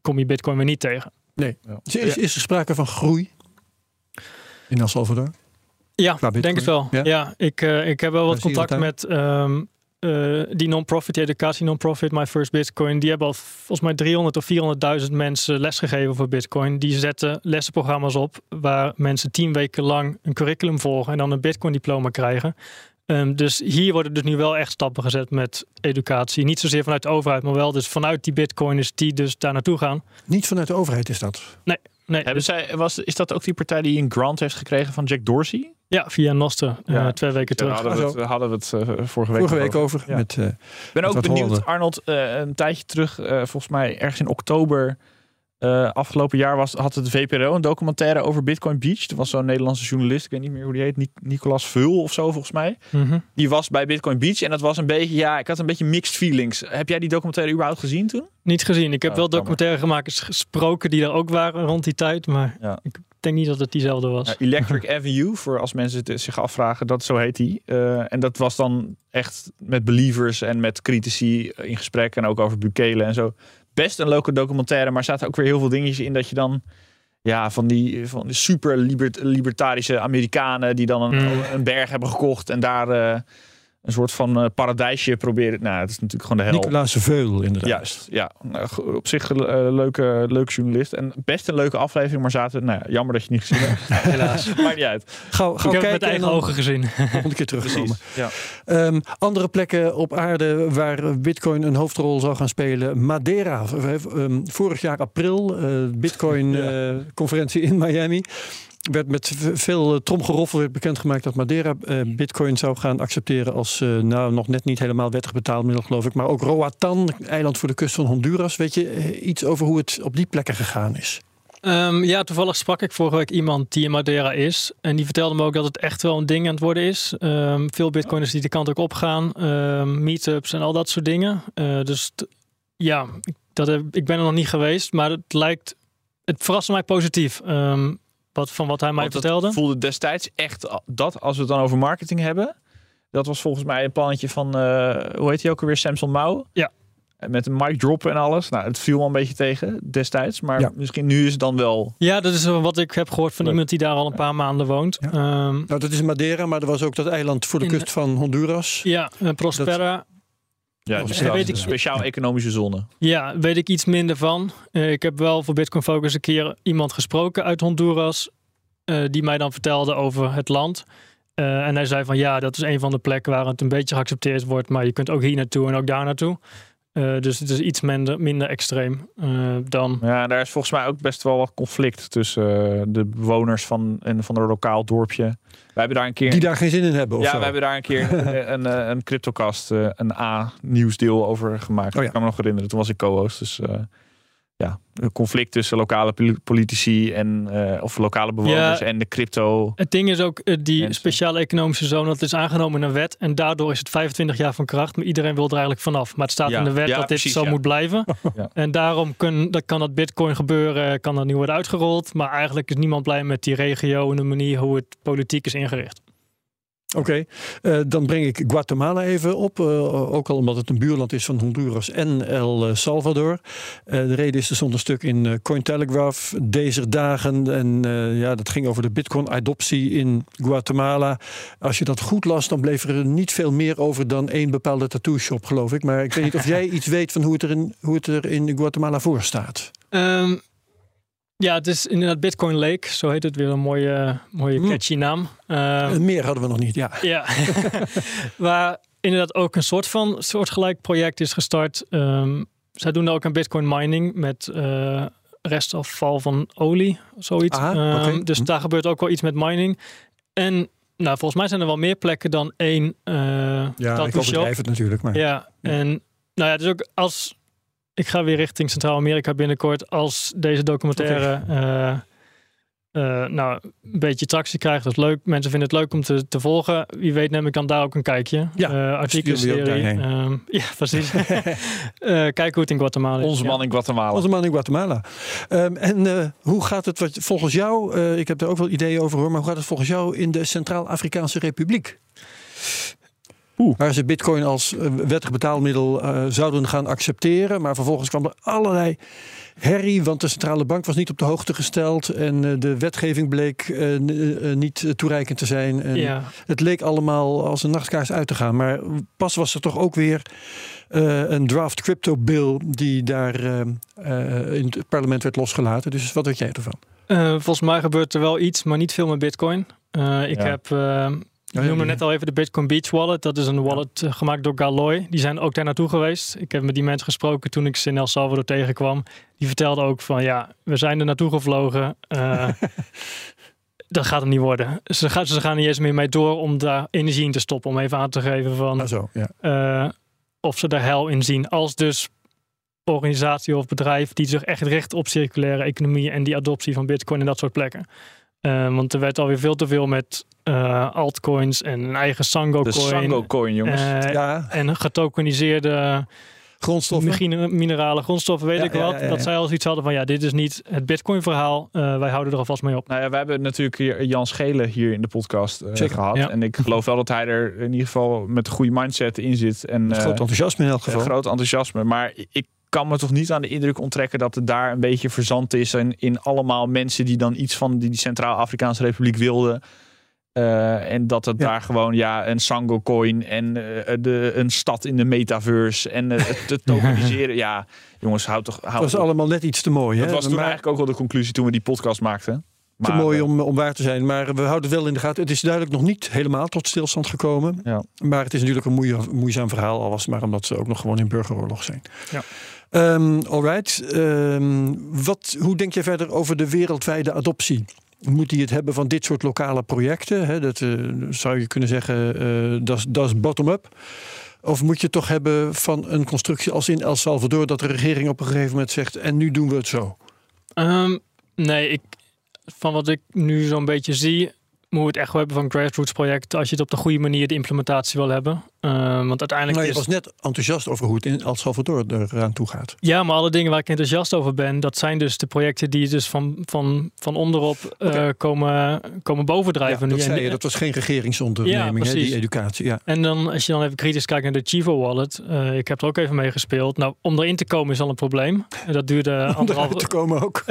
kom je Bitcoin weer niet tegen. Nee. Ja. Is, is er sprake van groei in El Salvador? Ja, denk het wel. Ja, ja ik, uh, ik heb wel wat contact met um, uh, die non-profit, die educatie non-profit, My First Bitcoin, die hebben al volgens mij 300 of 400.000 mensen lesgegeven voor Bitcoin. Die zetten lessenprogramma's op waar mensen tien weken lang een curriculum volgen en dan een Bitcoin-diploma krijgen. Um, dus hier worden dus nu wel echt stappen gezet met educatie. Niet zozeer vanuit de overheid, maar wel dus vanuit die bitcoiners die dus daar naartoe gaan. Niet vanuit de overheid is dat? Nee. Nee Hebben zij, was, is dat ook die partij die een grant heeft gekregen van Jack Dorsey? Ja, via Noster, ja. uh, twee weken terug. Daar hadden we het, hadden we het uh, vorige week, vorige week over. Ja. Met, uh, Ik ben ook benieuwd. Arnold, uh, een tijdje terug, volgens mij ergens in oktober uh, afgelopen jaar was, had het VPRO een documentaire over Bitcoin Beach. Er was zo'n Nederlandse journalist, ik weet niet meer hoe die heet, Nic Nicolas Vul of zo volgens mij. Mm -hmm. Die was bij Bitcoin Beach en dat was een beetje, ja, ik had een beetje mixed feelings. Heb jij die documentaire überhaupt gezien toen? Niet gezien. Ik heb oh, wel documentaire makers gesproken die er ook waren rond die tijd, maar ja. ik denk niet dat het diezelfde was. Ja, Electric Avenue, voor als mensen het zich afvragen, dat zo heet die. Uh, en dat was dan echt met believers en met critici in gesprek en ook over Bukele en zo best een leuke documentaire, maar zaten ook weer heel veel dingetjes in dat je dan ja, van die, van die super libert, libertarische Amerikanen die dan een, mm. een, berg hebben gekocht en daar uh, een soort van uh, paradijsje proberen. Nou, het is natuurlijk gewoon de hel. Nicolaas Veul, inderdaad. Juist, ja. Op zich een uh, leuke, leuke journalist. En best een leuke aflevering, maar zaten... Nou ja, jammer dat je het niet gezien hebt. Helaas. Maakt niet uit. Gauw, gauw Ik heb het met eigen ogen gezien. Volgende keer terugkomen. Ja. Um, andere plekken op aarde waar Bitcoin een hoofdrol zal gaan spelen. Madeira. Um, vorig jaar april, uh, Bitcoin-conferentie ja. uh, in Miami werd met veel tromgeroffel werd bekendgemaakt dat Madeira uh, bitcoin zou gaan accepteren als uh, nou nog net niet helemaal wettig betaalmiddel geloof ik. Maar ook Roatan, eiland voor de kust van Honduras. Weet je uh, iets over hoe het op die plekken gegaan is? Um, ja, toevallig sprak ik vorige week iemand die in Madeira is. En die vertelde me ook dat het echt wel een ding aan het worden is. Um, veel bitcoiners die de kant ook opgaan. Um, meetups en al dat soort dingen. Dus ja, dat ik ben er nog niet geweest. Maar het lijkt, het verraste mij positief. Wat, van wat hij mij Want vertelde. Het voelde destijds echt dat, als we het dan over marketing hebben. Dat was volgens mij een plannetje van, uh, hoe heet hij ook alweer, Samson Mouw. Ja. Met een mic drop en alles. Nou, het viel wel een beetje tegen destijds. Maar ja. misschien nu is het dan wel... Ja, dat is wat ik heb gehoord van Leuk. iemand die daar al een paar maanden woont. Ja. Um, nou, dat is Madeira, maar er was ook dat eiland voor de In- kust van Honduras. ja, uh, Prospera. Ja, dus dat weet ik- speciaal economische zone. Ja, weet ik iets minder van. Eh, ik heb wel voor Bitcoin Focus een keer iemand gesproken uit Honduras. eh, die mij dan vertelde over het land. Eh, en hij zei van ja, dat is een van de plekken waar het een beetje geaccepteerd wordt. Maar je kunt ook hier naartoe en ook daar naartoe. Eh, dus het is iets minder, minder extreem eh, dan. Ja, daar is volgens mij ook best wel wat conflict tussen eh, de bewoners van, en van een lokaal dorpje. Wij hebben daar een keer. Die daar geen zin in hebben of ja, zo. we hebben daar een keer een, een, een CryptoCast, een A-nieuwsdeel over gemaakt. Oh ja. Ik kan me nog herinneren, toen was ik co-host. Dus eh, ja, een conflict tussen lokale poli- politici en, eh, of lokale bewoners Ja. en de crypto. Het ding is ook, eh, die Mensen. speciale economische zone, dat is aangenomen in een wet. En daardoor is het 25 jaar van kracht. Maar iedereen wil er eigenlijk vanaf. Maar het staat Ja. in de wet Ja, dat dit zo moet blijven. Ja. En daarom kun, dat kan dat bitcoin gebeuren, kan dat nu worden uitgerold. Maar eigenlijk is niemand blij met die regio en de manier hoe het politiek is ingericht. Oké, eh, dan breng ik Guatemala even op. eh, ook al omdat het een buurland is van Honduras en El Salvador. Eh, de reden is, er stond een stuk in eh, Cointelegraph deze dagen. En eh, ja, dat ging over de bitcoin-adoptie in Guatemala. Als je dat goed las, dan bleef er niet veel meer over dan één bepaalde tattoo-shop, geloof ik. Maar ik weet niet of jij iets weet van hoe het er in, hoe het er in Guatemala voor staat. Ehm, ja, het is inderdaad Bitcoin Lake. Zo heet het weer een mooie, mooie Hmm. catchy naam. Eh, meer hadden we nog niet, ja. Ja, waar inderdaad ook een soort van soortgelijk project is gestart. Ehm, zij doen daar ook aan bitcoin mining met eh, restafval van olie, zoiets. Aha, Ehm. Dus Hm. daar gebeurt ook wel iets met mining. En nou, volgens mij zijn er wel meer plekken dan één eh Ja, ik overdrijf het natuurlijk. Maar. Ja, en nou ja, dus ook als ik ga weer richting Centraal-Amerika binnenkort, als deze documentaire eh, eh, nou, een beetje tractie krijgt, dat is leuk. Mensen vinden het leuk om te, te volgen. Wie weet neem ik dan daar ook een kijkje. Ja, uh, artikelserie. Ehm, ja, precies. Eh Kijk hoe het in Guatemala is. Onze ja. man in Guatemala. Onze man in Guatemala. Ehm, en eh, hoe gaat het wat, volgens jou, eh, ik heb er ook wel ideeën over hoor, maar hoe gaat het volgens jou in de Centraal-Afrikaanse Republiek? Oeh. Waar ze bitcoin als eh, wettig betaalmiddel eh, zouden gaan accepteren. Maar vervolgens kwam er allerlei herrie, want de centrale bank was niet op de hoogte gesteld. En eh, de wetgeving bleek niet toereikend te zijn. En Ja. Het leek allemaal als een nachtkaars uit te gaan. Maar pas was er toch ook weer een draft crypto bill die daar in het parlement werd losgelaten. Dus wat weet jij ervan? Eh, volgens mij gebeurt er wel iets, maar niet veel met bitcoin. Eh, ik Ja. heb... ik noemde net al even de Bitcoin Beach Wallet. Dat is een wallet eh, gemaakt door Galoy. Die zijn ook daar naartoe geweest. Ik heb met die mensen gesproken toen ik ze in El Salvador tegenkwam. Die vertelden ook van ja, we zijn er naartoe gevlogen. Eh, dat gaat hem niet worden. Ze gaan, ze gaan niet eens meer mee door om daar energie in te stoppen. Om even aan te geven van Nou zo, ja. eh, of ze er hel in zien. Als dus organisatie of bedrijf die zich echt richt op circulaire economie en die adoptie van bitcoin en dat soort plekken. Eh, want er werd alweer veel te veel met eh, altcoins en een eigen Sango De coin. Sango coin, jongens. eh, ja, En getokeniseerde grondstoffen. mine- minerale grondstoffen, weet Ja, ik ja, wat. ja, ja, Dat zij al zoiets hadden van ja, dit is niet het bitcoin verhaal. Eh, wij houden er alvast mee op. Nou ja, we hebben natuurlijk hier Jan Schelen hier in de podcast eh, Zeker, gehad. ja. En ik geloof wel dat hij er in ieder geval met een goede mindset in zit. En Met groot enthousiasme in elk een geval. groot enthousiasme. Maar ik kan me toch niet aan de indruk onttrekken dat het daar een beetje verzand is. En in allemaal mensen die dan iets van die Centraal-Afrikaanse Republiek wilden. Eh, en dat het Ja. daar gewoon ja, een Sango coin en eh, de, een stad in de metaverse en eh, het te tokeniseren. ja, jongens, houd toch. Houd Dat was allemaal net iets te mooi. Hè? dat was toen maar eigenlijk ook wel de conclusie toen we die podcast maakten. te Maar, mooi eh, om, om waar te zijn. Maar we houden het wel in de gaten. Het is duidelijk nog niet helemaal tot stilstand gekomen. Ja. Maar het is natuurlijk een moeizaam verhaal. Al was het maar omdat ze ook nog gewoon in burgeroorlog zijn. Ja. Ehm, alright. Ehm, wat, hoe denk je verder over de wereldwijde adoptie? Moet hij het hebben van dit soort lokale projecten? Dat eh, zou je kunnen zeggen, eh, dat is- dat is bottom-up. Of moet je het toch hebben van een constructie als in El Salvador... dat de regering op een gegeven moment zegt... en nu doen we het zo. Ehm, nee, ik, van wat ik nu zo'n beetje zie, moet het echt wel hebben van grassroots projecten. Als je het op de goede manier de implementatie wil hebben. Ehm, want uiteindelijk Nou, je is was net enthousiast over hoe het in El Salvador eraan toe gaat. Ja, maar alle dingen waar ik enthousiast over ben, dat zijn dus de projecten die dus van, van, van onderop eh, komen, komen bovendrijven. Ja, nu. dat zei je, dat was geen regeringsonderneming, Ja, hè, die educatie. Ja. En dan, als je dan even kritisch kijkt naar de Chivo Wallet, eh, ik heb er ook even mee gespeeld. Nou, om erin te komen is al een probleem. En dat duurde Om anderhalf eruit te komen ook.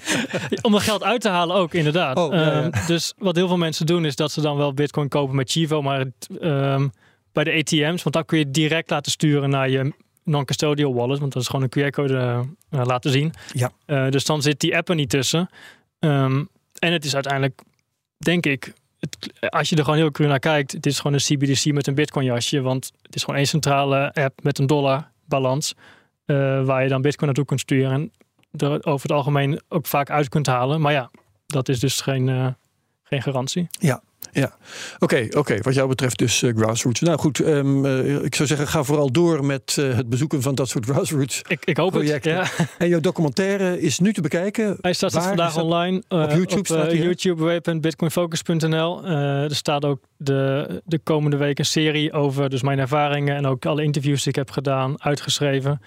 Om er geld uit te halen ook, inderdaad. Oh, ja. Ehm, dus wat heel veel mensen doen, is dat ze dan wel bitcoin kopen met Chivo, maar het, ehm, bij de ATM's, want dan kun je direct laten sturen naar je non-custodial wallet, want dat is gewoon een QR-code eh, laten zien. Ja. Eh, dus dan zit die app er niet tussen. Ehm, en het is uiteindelijk, denk ik, het, als je er gewoon heel cru naar kijkt, het is gewoon een CBDC met een bitcoin jasje, want het is gewoon één centrale app met een dollar balans. eh, waar je dan Bitcoin naartoe kunt sturen. En er over het algemeen ook vaak uit kunt halen. Maar ja, dat is dus geen, eh, geen garantie. Oké, oké. wat jou betreft dus eh, grassroots. Nou goed, ehm, eh, ik zou zeggen, ga vooral door met eh, het bezoeken van dat soort grassroots. Ik, ik hoop Projecten. het. Ja. En jouw documentaire is nu te bekijken. Hij staat vandaag online Op YouTube op staat? YouTube er staat ook de, de komende week een serie over dus mijn ervaringen en ook alle interviews die ik heb gedaan, uitgeschreven.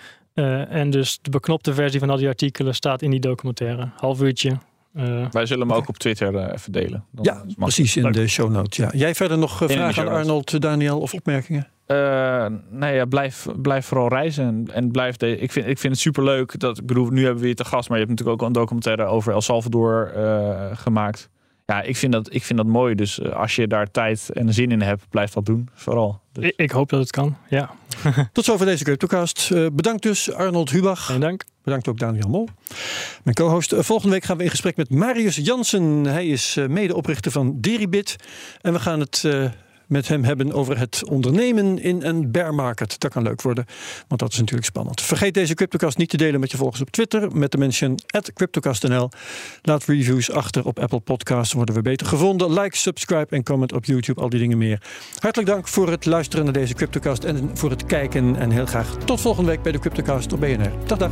En dus de beknopte versie van al die artikelen staat in die documentaire. Half uurtje. Eh, Wij zullen hem ook op Twitter eh, even delen. Dan Ja, precies in Leuk. de show notes. Ja. Jij verder nog eh, vragen aan. Arnold, Daniel of opmerkingen? Eh, nee, ja, blijf, blijf vooral reizen. En, en blijf de, ik, vind, ik vind het super leuk. Dat, ik bedoel, nu hebben we je te gast, maar je hebt natuurlijk ook al een documentaire over El Salvador eh, gemaakt. Ja, ik vind, dat, ik vind dat mooi. Dus eh, als je daar tijd en zin in hebt, blijf dat doen. Vooral. Dus, ik, ik hoop dat het kan. Ja, Tot zover deze CryptoCast. Eh, bedankt dus Arnold Hubach. geen dank. Bedankt ook Daniel Mol, mijn co-host. Eh, Volgende week gaan we in gesprek met Marius Jansen. Hij is eh, medeoprichter van Deribit. En we gaan het eh, met hem hebben over het ondernemen in een bear market. Dat kan leuk worden, want dat is natuurlijk spannend. Vergeet deze CryptoCast niet te delen met je volgers op Twitter. Met de mention CryptoCastNL. Laat reviews achter op Apple Podcasts. Worden we beter gevonden. Like, subscribe en comment op YouTube. Al die dingen meer. Hartelijk dank voor het luisteren naar deze CryptoCast. En voor het kijken. En heel graag tot volgende week bij de CryptoCast op BNR. Dag dag.